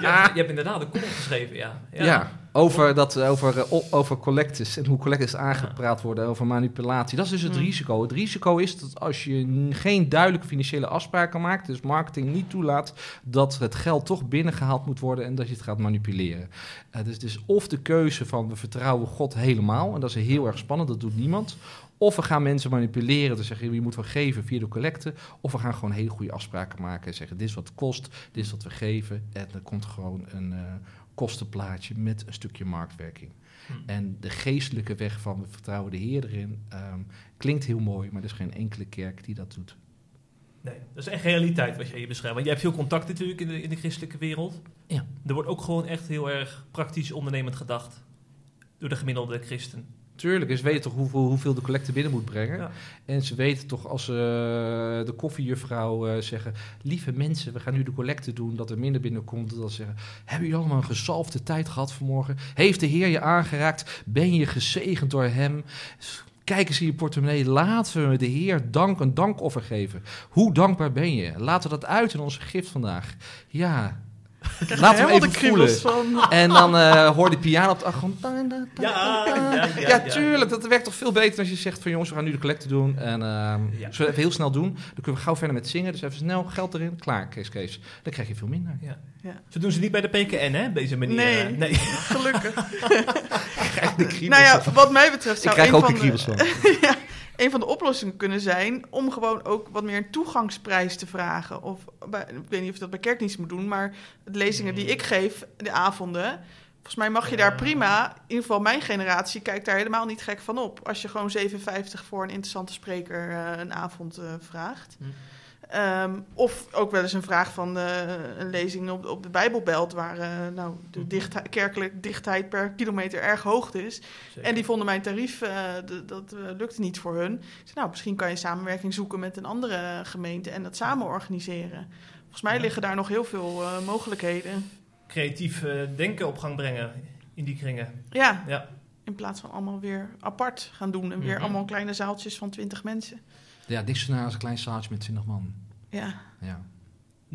je, hebt, je hebt inderdaad een column geschreven, ja. Ja, over, dat, over, eh, over collectes en hoe collectes aangepraat worden, over manipulatie. Dat is dus het Hmm. risico. Het risico is dat als je geen duidelijke financiële afspraken maakt, dus marketing niet toelaat, dat het geld toch binnengehaald moet worden en dat je het gaat manipuleren. Eh, dus het is of de keuze van we vertrouwen God helemaal, en dat is heel erg spannend, dat doet niemand. Of we gaan mensen manipuleren te zeggen, je moet wel geven via de collecte. Of we gaan gewoon hele goede afspraken maken en zeggen, dit is wat het kost, dit is wat we geven. En er komt gewoon een eh, kostenplaatje met een stukje marktwerking. Hm. En de geestelijke weg van we vertrouwen de Heer erin ehm, klinkt heel mooi, maar er is geen enkele kerk die dat doet. Nee, dat is echt realiteit wat jij hier beschrijft. Want jij hebt veel contact natuurlijk in de, in de christelijke wereld. Ja. Er wordt ook gewoon echt heel erg praktisch ondernemend gedacht. Door de gemiddelde christen. Tuurlijk, ze weten toch hoeveel, hoeveel de collecte binnen moet brengen. Ja. En ze weten toch als ze eh, de koffiejuffrouw eh, zeggen... lieve mensen, we gaan nu de collecte doen, dat er minder binnenkomt. Dat ze zeggen, hebben jullie allemaal een gezalfde tijd gehad vanmorgen? Heeft de Heer je aangeraakt? Ben je gezegend door hem? Kijk eens in je portemonnee. Laten we de Heer dank, een dankoffer geven. Hoe dankbaar ben je? Laten we dat uit in onze gift vandaag. Ja, laten we even de voelen. van. En dan eh hoor de piano op de achtergrond. Ja, ja, ja, Ja, ja. tuurlijk. Dat werkt toch veel beter als je zegt van jongens, we gaan nu de collecte doen. En ehm Ja. zullen we even heel snel doen. Dan kunnen we gauw verder met zingen. Dus even snel geld erin. Klaar, Kees Kees. Dan krijg je veel minder. Ja. Zo doen ze niet bij de PKN, hè? Op deze manier. Nee. eh, nee. Gelukkig. Krijg de kriebels nou ja, wat mij betreft Ik zou krijg een ook de van kriebels van. Een van de oplossingen kunnen zijn om gewoon ook wat meer een toegangsprijs te vragen. Of bij, ik weet niet of je dat bij kerkdienst moet doen, maar de lezingen die ik geef, de avonden. Volgens mij mag je daar prima, in ieder geval mijn generatie, kijkt daar helemaal niet gek van op. Als je gewoon 7,50 voor een interessante spreker eh, een avond eh, vraagt. Hm. Ehm, of ook wel eens een vraag van eh, een lezing op, op de Bijbelbelt, waar eh, nou, de Mhm. dichtheid, kerkelijke dichtheid per kilometer erg hoog is. Zeker. En die vonden mijn tarief, eh, dat lukte niet voor hun. Ik zei, nou, misschien kan je samenwerking zoeken met een andere gemeente en dat samen organiseren. Volgens mij Ja. liggen daar nog heel veel mogelijkheden. Creatief denken op gang brengen in die kringen. Ja, Ja. in plaats van allemaal weer apart gaan doen en weer Mhm. allemaal kleine zaaltjes van twintig mensen. Ja, naar als een klein zaaltje met 20 man. Ja, Ja,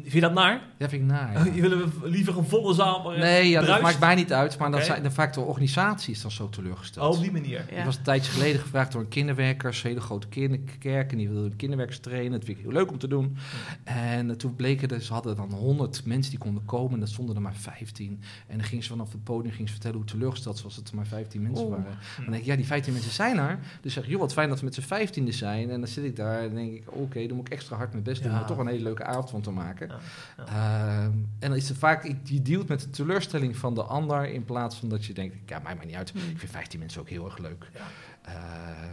Vind je dat naar? ja vind ik naar. ja. Oh, je willen we liever een volle zaal? maar, Nee, ja, dat maakt mij niet uit. Maar dan zijn de, vaak de organisatie is dan zo teleurgesteld. Oh, op die manier. ja. Ik was een tijdje geleden gevraagd door een kinderwerkers, hele grote kinderkerk, en die wilden kinderwerkers trainen. Dat vind ik heel leuk om te doen. En eh, toen bleken er, ze hadden dan 100 mensen die konden komen en dat stonden er maar 15. En dan ging ze vanaf het podium ging ze vertellen hoe teleurgesteld ze was dat er maar 15 mensen waren. Dan denk ik, ja, die 15 mensen zijn er. Dus zeg ik, joh, wat fijn dat we met z'n 15 zijn. En dan zit ik daar en denk ik, oké, dan moet ik extra hard mijn best doen om er toch een hele leuke avond van te maken. Ja. Ehm, en dan is er vaak, je dealt met de teleurstelling van de ander in plaats van dat je denkt, ja, mij maakt niet uit. Hmm. Ik vind 15 mensen ook heel erg leuk. Ja. Eh,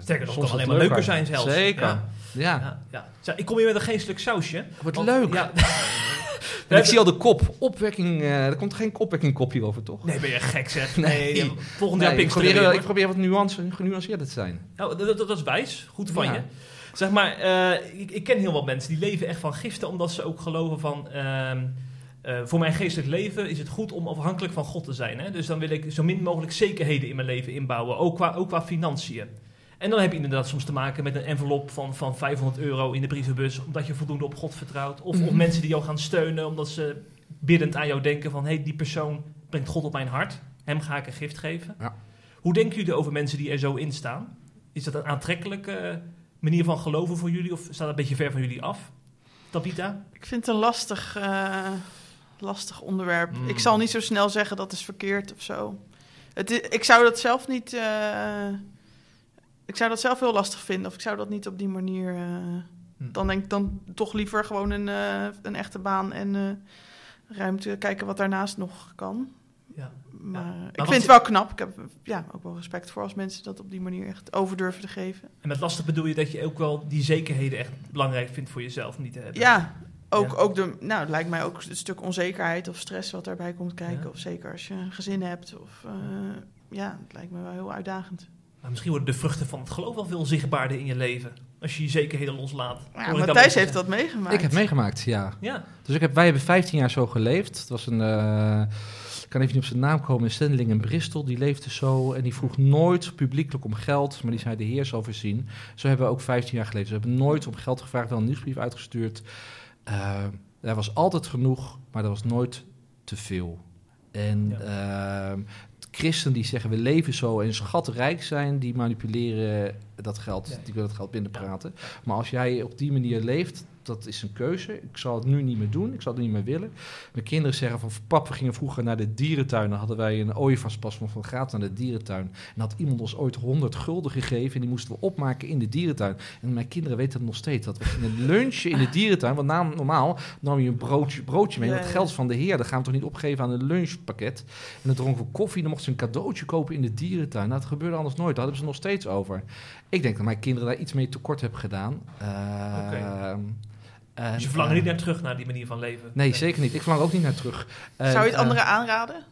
Sterker nog, kan alleen maar leuker zijn zelfs. Zeker. Ja. Ja, Ja, ja. Zeg, ik kom hier met een geestelijk sausje. wordt Want- leuk. Ja. En ik zie al de kop. Opwekking, eh, er komt geen opwekking kopje over, toch? Nee, ben je gek zeg. Nee. Nee, volgend jaar Nee, ik, probeer, weer, ik probeer wat nuance, genuanceerder te zijn. Nou, dat, dat, dat is wijs. Goed van je. Zeg maar, eh, ik, ik ken heel wat mensen die leven echt van giften, omdat ze ook geloven van. ehm, eh, voor mijn geestelijk leven is het goed om afhankelijk van God te zijn. Hè? Dus dan wil ik zo min mogelijk zekerheden in mijn leven inbouwen, ook qua, ook qua financiën. En dan heb je inderdaad soms te maken met een envelop van, van 500 euro in de brievenbus, omdat je voldoende op God vertrouwt. Of, of Mhm. mensen die jou gaan steunen, omdat ze biddend aan jou denken van, hé, hey, die persoon brengt God op mijn hart. Hem ga ik een gift geven. Ja. Hoe denken jullie over mensen die er zo in staan? Is dat een aantrekkelijke manier van geloven voor jullie? Of staat dat een beetje ver van jullie af? Tabita? Ik vind het een lastig, eh, lastig onderwerp. Mm. Ik zal niet zo snel zeggen dat is verkeerd of zo. Het i- ik zou dat zelf niet. eh, ik zou dat zelf heel lastig vinden. Of ik zou dat niet op die manier. eh, Hm. Dan denk ik dan toch liever gewoon een, een echte baan en ruimte kijken wat daarnaast nog kan. Ja. Maar ik vind het wel knap. Ik heb ja, ook wel respect voor als mensen dat op die manier echt over durven te geven. En met lastig bedoel je dat je ook wel die zekerheden echt belangrijk vindt voor jezelf om die te hebben? Ja, ook, Ja. ook de, nou, het lijkt mij ook een stuk onzekerheid of stress wat daarbij komt kijken. Ja. Of zeker als je een gezin hebt. Of, eh, ja, het lijkt me wel heel uitdagend. Maar misschien worden de vruchten van het geloof wel veel zichtbaarder in je leven. Als je je zekerheden loslaat. Ja, Matthijs heeft dat meegemaakt. Ik heb meegemaakt, ja. Ja. Dus ik heb, wij hebben 15 jaar zo geleefd. Het was een, eh, kan even niet op zijn naam komen, een zendeling in Bristol. Die leefde zo en die vroeg nooit publiekelijk om geld, maar die zei de Heer zal voorzien. Zo hebben we ook 15 jaar geleefd. We hebben nooit om geld gevraagd, wel een nieuwsbrief uitgestuurd. Eh er was altijd genoeg, maar er was nooit te veel. En ehm, christen die zeggen we leven zo en schatrijk zijn, die manipuleren dat geld, Ja. die willen het geld binnenpraten. Maar als jij op die manier leeft, dat is een keuze. Ik zal het nu niet meer doen, ik zal het niet meer willen. Mijn kinderen zeggen van pap, we gingen vroeger naar de dierentuin. Dan hadden wij een ooievaarspas van van gratis naar de dierentuin. En had iemand ons ooit 100 gulden gegeven en die moesten we opmaken in de dierentuin. En mijn kinderen weten het nog steeds, dat we gingen lunchen in de dierentuin. Want na- normaal nam je een broodje, broodje mee, ja. geld van de heer. Dat gaan we toch niet opgeven aan een lunchpakket. En dan dronken we koffie, dan mochten ze een cadeautje kopen in de dierentuin. Nou, dat gebeurde anders nooit, daar hebben ze nog steeds over. Ik denk dat mijn kinderen daar iets mee tekort hebben gedaan. Uh. En, Dus je verlangt eh, niet naar terug naar die manier van leven? Nee, zeker niet. Ik verlang ook niet naar terug. En, Zou je het eh, anderen aanraden?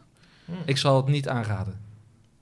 Hm. ik zal het niet aanraden.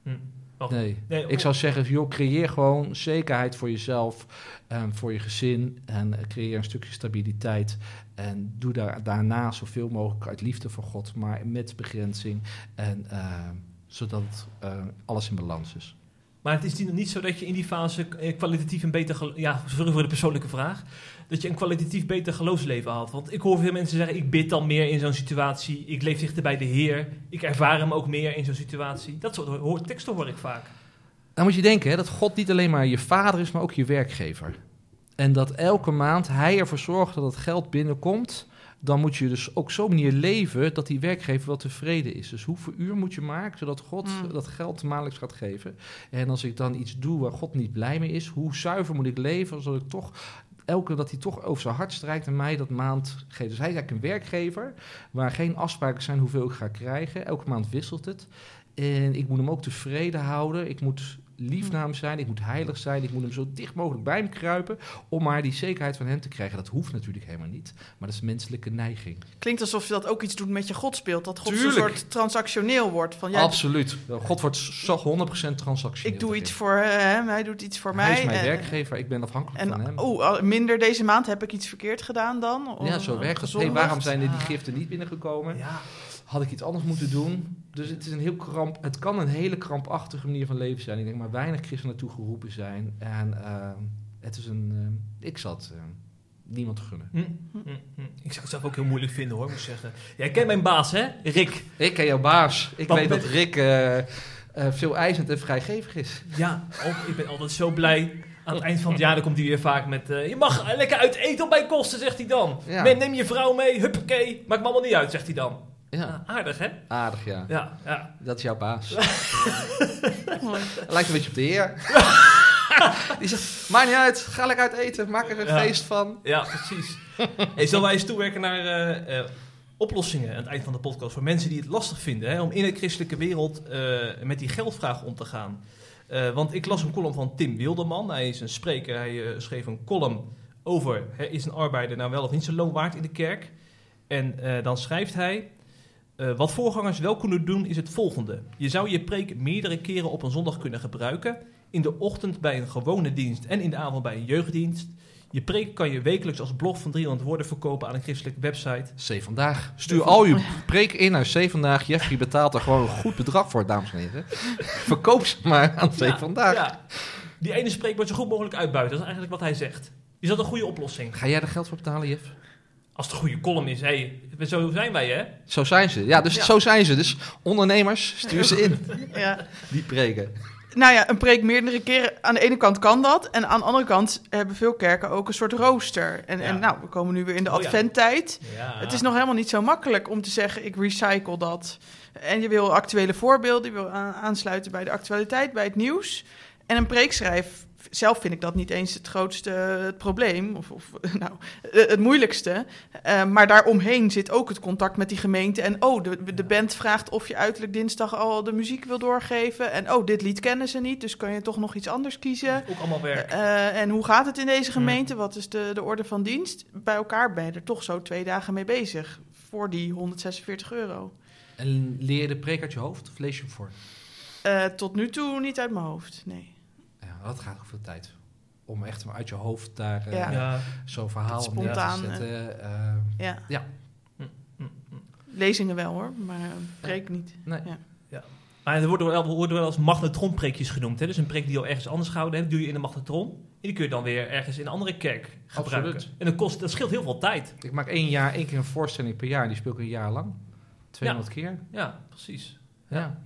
Hm. Oh. Nee. Nee, Ik zou zeggen, joh, creëer gewoon zekerheid voor jezelf, en voor je gezin en eh, creëer een stukje stabiliteit. En doe daar, daarna zoveel mogelijk uit liefde voor God, maar met begrenzing. En, eh, zodat eh, alles in balans is. Maar het is niet- zo dat je in die fase eh, kwalitatief een beter... Ja, sorry voor de persoonlijke vraag. Dat je een kwalitatief beter geloofsleven had. Want ik hoor veel mensen zeggen, ik bid dan meer in zo'n situatie. Ik leef dichter bij de Heer. Ik ervaar hem ook meer in zo'n situatie. Dat soort teksten hoor ik vaak. Dan moet je denken hè, dat God niet alleen maar je vader is, maar ook je werkgever. En dat elke maand hij ervoor zorgt dat het geld binnenkomt. Dan moet je dus ook zo'n manier leven dat die werkgever wel tevreden is. Dus hoeveel uur moet je maken zodat God Mm. dat geld maandelijks gaat geven? En als ik dan iets doe waar God niet blij mee is, hoe zuiver moet ik leven zodat ik toch elke dat hij toch over zijn hart strijkt en mij dat maand geeft. Dus hij is eigenlijk een werkgever waar geen afspraken zijn hoeveel ik ga krijgen. Elke maand wisselt het. En ik moet hem ook tevreden houden. Ik moet liefnaam zijn, ik moet heilig zijn, ik moet hem zo dicht mogelijk bij hem kruipen om maar die zekerheid van hem te krijgen. Dat hoeft natuurlijk helemaal niet, maar dat is menselijke neiging. Klinkt alsof je dat ook iets doet met je godsbeeld. Dat God een soort transactioneel wordt. Van, ja, Absoluut. God wordt zo 100% transactioneel. ik doe iets voor hem, hij doet iets voor Hij mij. is mijn en- werkgever, ik ben afhankelijk van hem. Oh, minder deze maand heb ik iets verkeerd gedaan dan? Ja, zo werkt het. Hey, waarom zijn er die Ja. giften niet binnengekomen? Ja. Had ik iets anders moeten doen? Dus het is een heel kramp. Het kan een hele krampachtige manier van leven zijn. Ik denk maar weinig christenen naartoe geroepen zijn. En ehm, het is een. ehm, ik zal het ehm, niemand gunnen. Hm, hm, hm. Ik zou het zelf ook heel moeilijk vinden hoor, moet ik zeggen. Jij kent mijn baas, hè? Rick. Ik ken jouw baas. Ik Wat weet dat Rick eh, eh, veel eisend en vrijgevig is. Ja, ook, ik ben altijd zo blij. Aan het eind van het jaar dan komt hij weer vaak met... eh, je mag lekker uit eten op mijn kosten, zegt hij dan. Ja. Neem je vrouw mee, huppakee. Maakt me allemaal niet uit, zegt hij dan. Ja, Ah, aardig, hè? aardig ja. Ja, ja. Dat is jouw baas. Mooi. Lijkt een beetje op de heer. Die zegt, maakt niet uit, ga lekker uit eten, maak er een Ja. feest van. Ja, precies. hey, zullen wij eens toewerken naar eh, eh, oplossingen aan het eind van de podcast... voor mensen die het lastig vinden hè, om in de christelijke wereld eh, met die geldvraag om te gaan? Eh, want ik las een column van Tim Wilderman. Hij is een spreker. Hij eh, schreef een column over... Hè, is een arbeider nou wel of niet zijn loon waard in de kerk? En eh, dan schrijft hij... eh, wat voorgangers wel kunnen doen is het volgende. Je zou je preek meerdere keren op een zondag kunnen gebruiken. In de ochtend bij een gewone dienst en in de avond bij een jeugddienst. Je preek kan je wekelijks als blog van 300 woorden verkopen aan een christelijke website. C vandaag. Stuur al je preek in naar C vandaag. Jeffrey betaalt er gewoon een goed bedrag voor, dames en heren. Verkoop ze maar aan C Ja, vandaag. Ja. Die ene spreekwoord zo goed mogelijk uitbuiten. Dat is eigenlijk wat hij zegt. Is dat een goede oplossing? Ga jij er geld voor betalen, Jeff? Als het een goede column is, hey, zo zijn wij hè? Zo zijn ze. Ja, dus Ja. zo zijn ze. Dus ondernemers, stuur ze in. Ja. Die preken. Nou ja, een preek meerdere keren. Aan de ene kant kan dat. En aan de andere kant hebben veel kerken ook een soort rooster. En, Ja. en nou, we komen nu weer in de Oh ja. adventtijd. Ja. Het is nog helemaal niet zo makkelijk om te zeggen, ik recycle dat. En je wil actuele voorbeelden, je wil aansluiten bij de actualiteit, bij het nieuws. En een preekschrijf, zelf vind ik dat niet eens het grootste het probleem, of, of nou, eh, het moeilijkste. Eh, maar daaromheen zit ook het contact met die gemeente. En oh, de, de band vraagt of je uiterlijk dinsdag al de muziek wil doorgeven. En oh, dit lied kennen ze niet, dus kan je toch nog iets anders kiezen. Ook allemaal werk. Eh, en hoe gaat het in deze gemeente? Wat is de, de orde van dienst? Bij elkaar ben je er toch zo twee dagen mee bezig. Voor die 146 euro. En leer je de preek uit je hoofd of lees je hem voor? Eh, tot nu toe niet uit mijn hoofd, nee. Ja, dat gaat ook veel tijd. Om echt maar uit je hoofd daar eh, Ja. ja. zo'n verhaal Dat neer te spontaan, zetten. Eh, Ja. Ja. Hm, hm, hm. Lezingen wel hoor, maar eh, preek niet. nee. Maar er worden wel, worden wel als magnetronpreekjes genoemd. Hè? Dus een preek die je al ergens anders gehouden hebt, doe je in een magnetron. En die kun je dan weer ergens in een andere kerk gebruiken. Absoluut. En dat, kost, dat scheelt heel veel tijd. Ik maak één jaar, één keer een voorstelling per jaar. Die speel ik een jaar lang. 200 keer. Ja, precies. Ja. Ja.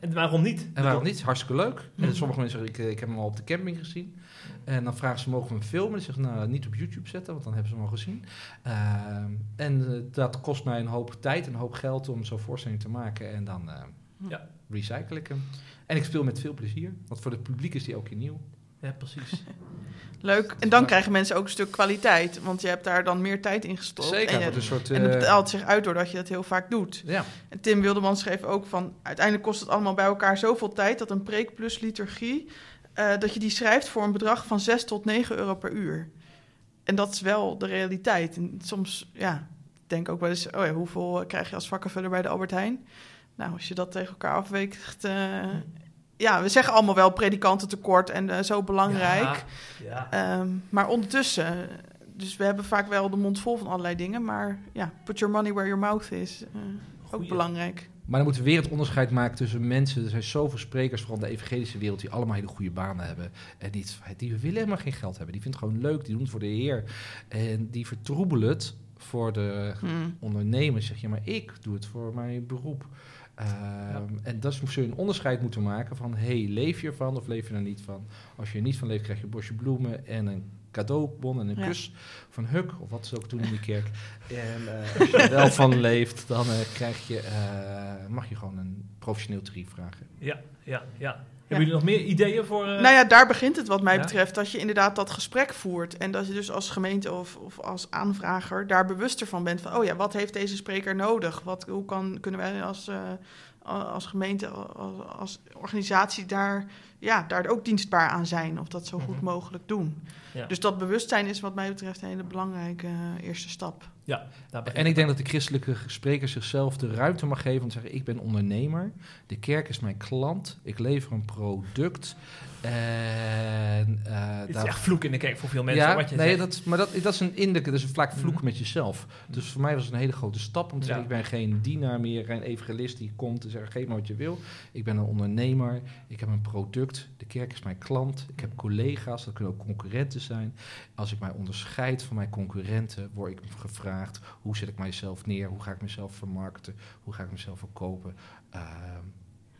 En waarom niet? En waarom niet? Hartstikke leuk. Mhm. En sommige mensen zeggen, ik, ik heb hem al op de camping gezien. En dan vragen ze, mogen we hem filmen? Ik zeg, nou, niet op YouTube zetten, want dan hebben ze hem al gezien. Ehm, en eh, dat kost mij een hoop tijd en een hoop geld om zo'n voorstelling te maken. En dan eh, Ja. recycle ik hem. En ik speel met veel plezier, want voor het publiek is die ook weer nieuw. Ja, precies. Leuk. En dan krijgen mensen ook een stuk kwaliteit. Want je hebt daar dan meer tijd in gestopt. Zeker, En, je- een soort... en het eh, betaalt zich uit doordat je dat heel vaak doet. ja, En Tim Wilderman schreef ook van... uiteindelijk kost het allemaal bij elkaar zoveel tijd... dat een preek plus liturgie... eh, dat je die schrijft voor een bedrag van 6 tot 9 euro per uur. En dat is wel de realiteit. En soms, ja, ik denk ook wel eens... oh ja, hoeveel krijg je als vakkenvuller bij de Albert Heijn? Nou, als je dat tegen elkaar afweegt... eh, ja, we zeggen allemaal wel predikantentekort en eh, zo belangrijk. Ja. Ehm, maar ondertussen... Dus we hebben vaak wel de mond vol van allerlei dingen. Maar ja, put your money where your mouth is. eh, ook belangrijk. maar dan moeten we weer het onderscheid maken tussen mensen. Er zijn zoveel sprekers, vooral in de evangelische wereld, die allemaal hele goede banen hebben. En die, die willen helemaal geen geld hebben. Die vinden het gewoon leuk, die doen het voor de Heer. En die vertroebelen het voor de Hmm. ondernemers. Zeg je, maar ik doe het voor mijn beroep. Ehm, En dat zul je een onderscheid moeten maken van... hey, leef je ervan of leef je er niet van? Als je er niet van leeft, krijg je een bosje bloemen en een cadeaubon en een Ja. kus van Huk, of wat ze ook doen in die kerk. En eh, als je er wel van leeft, dan eh, krijg je, eh, mag je gewoon een professioneel tarief vragen. Ja, ja, ja. Hebben jullie nog meer ideeën voor... eh, Nou ja, daar begint het wat mij betreft. Dat je inderdaad dat gesprek voert. En dat je dus als gemeente of, of als aanvrager daar bewuster van bent. Van, oh ja, wat heeft deze spreker nodig? Wat, hoe kan, kunnen wij als, eh, als gemeente, als, als organisatie daar ja, daar ook dienstbaar aan zijn of dat zo goed Mhm. mogelijk doen. Ja. Dus dat bewustzijn is wat mij betreft een hele belangrijke eh, eerste stap. Ja, En ik denk dat de christelijke spreker zichzelf de ruimte mag geven om te zeggen: Ik ben ondernemer, de kerk is mijn klant, ik lever een product. En eh, Het is daar echt vloek in de kerk voor veel mensen. ja, wat je nee, zegt. dat, maar dat, dat is een indruk, dat is een vaak vloek Mhm. met jezelf. Dus voor mij was het een hele grote stap om te Ja. zeggen: Ik ben geen dienaar meer, geen evangelist die komt en zegt: Geef maar wat je wil. Ik ben een ondernemer, ik heb een product, de kerk is mijn klant, ik heb collega's, dat kunnen ook concurrenten zijn. Als ik mij onderscheid van mijn concurrenten, word ik gevraagd: hoe zet ik mijzelf neer, hoe ga ik mezelf vermarkten, hoe ga ik mezelf verkopen. Ehm,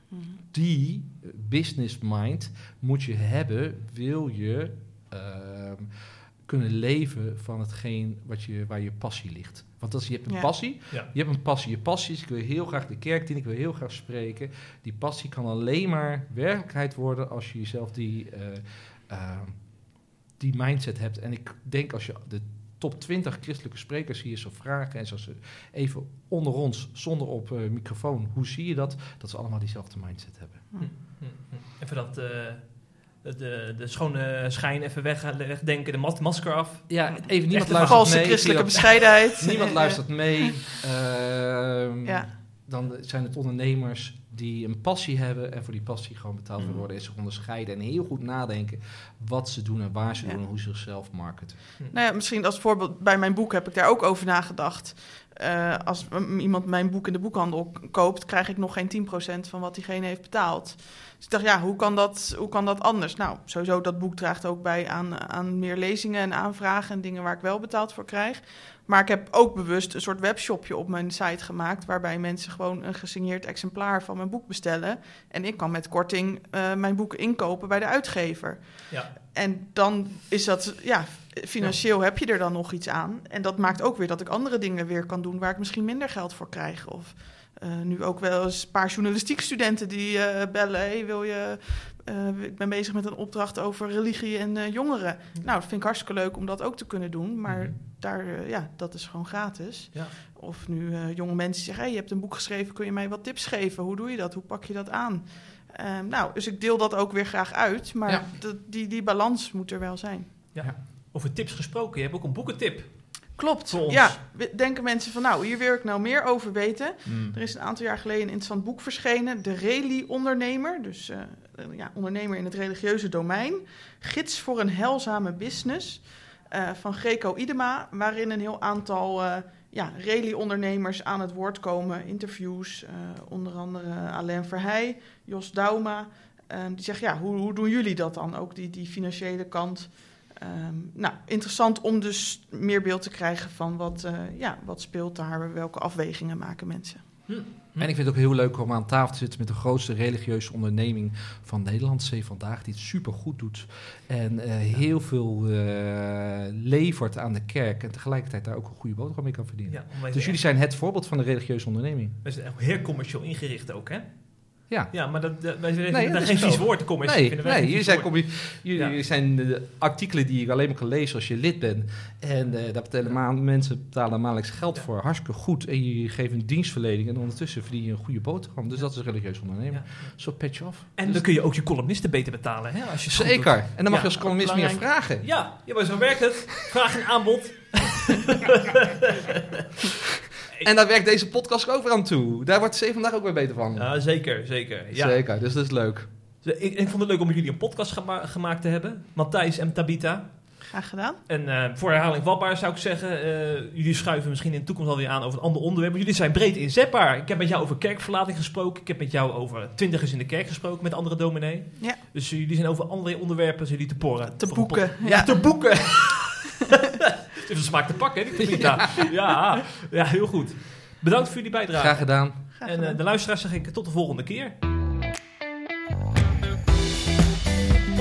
Mhm. die business mind moet je hebben, wil je ehm, kunnen leven van hetgeen wat je, waar je passie ligt. Want als je hebt een Ja. passie, Ja. je hebt een passie, je passie is, ik wil heel graag de kerk dienen, ik wil heel graag spreken. Die passie kan alleen maar werkelijkheid worden als je jezelf die, eh, ehm, die mindset hebt. En ik denk als je de top 20 christelijke sprekers hier zou vragen en zoals ze even onder ons, zonder op eh, microfoon, hoe zie je dat? Dat ze allemaal diezelfde mindset hebben. Hm, hm. Even dat, eh, de, de schone schijn even weg, wegdenken, de mas- masker af. Ja, even niemand luistert Valse mee. christelijke bescheidenheid. Niemand luistert mee. Ehm, Ja. Dan zijn het ondernemers die een passie hebben en voor die passie gewoon betaald willen Mhm. worden en zich onderscheiden en heel goed nadenken wat ze doen en waar ze Ja. doen en hoe ze zichzelf marketen. Nou ja, misschien als voorbeeld bij mijn boek heb ik daar ook over nagedacht. Eh, als iemand mijn boek in de boekhandel koopt, krijg ik nog geen 10% van wat diegene heeft betaald. Dus ik dacht, ja, hoe kan dat, hoe kan dat anders? Nou, sowieso, dat boek draagt ook bij aan, aan meer lezingen en aanvragen en dingen waar ik wel betaald voor krijg. Maar ik heb ook bewust een soort webshopje op mijn site gemaakt, waarbij mensen gewoon een gesigneerd exemplaar van mijn boek bestellen. En ik kan met korting eh, mijn boeken inkopen bij de uitgever. Ja. En dan is dat, ja, financieel heb je er dan nog iets aan. En dat maakt ook weer dat ik andere dingen weer kan doen waar ik misschien minder geld voor krijg. Of eh, nu ook wel eens een paar journalistiek studenten die eh, bellen. Hey, wil je, eh, ik ben bezig met een opdracht over religie en jongeren. Nou, dat vind ik hartstikke leuk om dat ook te kunnen doen. Maar Mhm. daar, ja, dat is gewoon gratis. Ja. Of nu jonge mensen zeggen, hey, je hebt een boek geschreven, kun je mij wat tips geven? Hoe doe je dat? Hoe pak je dat aan? Ehm, nou, dus ik deel dat ook weer graag uit. Maar Ja. die, die balans moet er wel zijn. Over tips gesproken, je hebt ook een boekentip. Klopt. Ja, denken mensen van nou, hier wil ik nou meer over weten. Er is een aantal jaar geleden een interessant boek verschenen, De Reli-ondernemer. Dus eh, eh, ja, ondernemer in het religieuze domein. Gids voor een heilzame business eh, van Greco Idema, waarin een heel aantal eh ja, Reli-ondernemers aan het woord komen. Interviews, onder andere Alain Verheij, Jos Dauma. Eh, die zeggen, ja, hoe, hoe doen jullie dat dan? Ook die, die financiële kant. Ehm, nou, interessant om dus meer beeld te krijgen van wat, eh, ja, wat speelt daar, welke afwegingen maken mensen. Hm. En ik vind het ook heel leuk om aan tafel te zitten met de grootste religieuze onderneming van Nederland, C Vandaag, die het super goed doet. En eh, heel veel eh, levert aan de kerk en tegelijkertijd daar ook een goede boterham mee kan verdienen. Ja, Dus jullie zijn het voorbeeld van de religieuze onderneming. We zijn echt heel commercieel ingericht ook, hè? Ja. Ja, maar dat, dat- wij Nee, daar dat geen vies woord. Nee, vinden wij nee geen jullie, zijn, jullie, Ja. zijn de artikelen die ik alleen maar kan lezen als je lid bent. En eh daar betalen ma- mensen betalen maandelijks geld Ja. voor. Hartstikke goed. En je geeft een dienstverlening en ondertussen verdien je een goede boterham. Dus dat is een religieus ondernemen. Ja. Zo je af. En Dus- dan kun je ook je columnisten beter betalen, hè? Als je Zeker. En dan mag Ja, je als columnist meer vragen. Ja, ja, maar zo werkt het. Vraag en aanbod. En daar werkt deze podcast ook weer aan toe. Daar wordt C vandaag ook weer beter van. Ja, zeker, zeker. Ja. Zeker, dus dat is leuk. Ik, ik vond het leuk om jullie een podcast gema- gemaakt te hebben. Matthijs en Tabita. Graag gedaan. En eh, voor herhaling vatbaar zou ik zeggen, eh, jullie schuiven misschien in de toekomst alweer aan over een ander onderwerp. Maar jullie zijn breed inzetbaar. Ik heb met jou over kerkverlating gesproken. Ik heb met jou over twintigers in de kerk gesproken met andere dominee. Ja. Dus jullie zijn over andere onderwerpen zijn jullie te porren. Te boeken. pod- Ja, te boeken. Het heeft een smaak te pakken, hè, die. Ja. ja, heel goed. Bedankt voor jullie bijdrage. Graag gedaan. Graag En eh, de luisteraars zeg ik tot de volgende keer.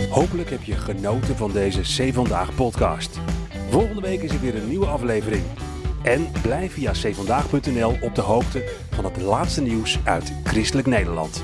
Hopelijk heb je genoten van deze C Vandaag podcast. Volgende week is er weer een nieuwe aflevering. En blijf via cvandaag.nl op de hoogte van het laatste nieuws uit Christelijk Nederland.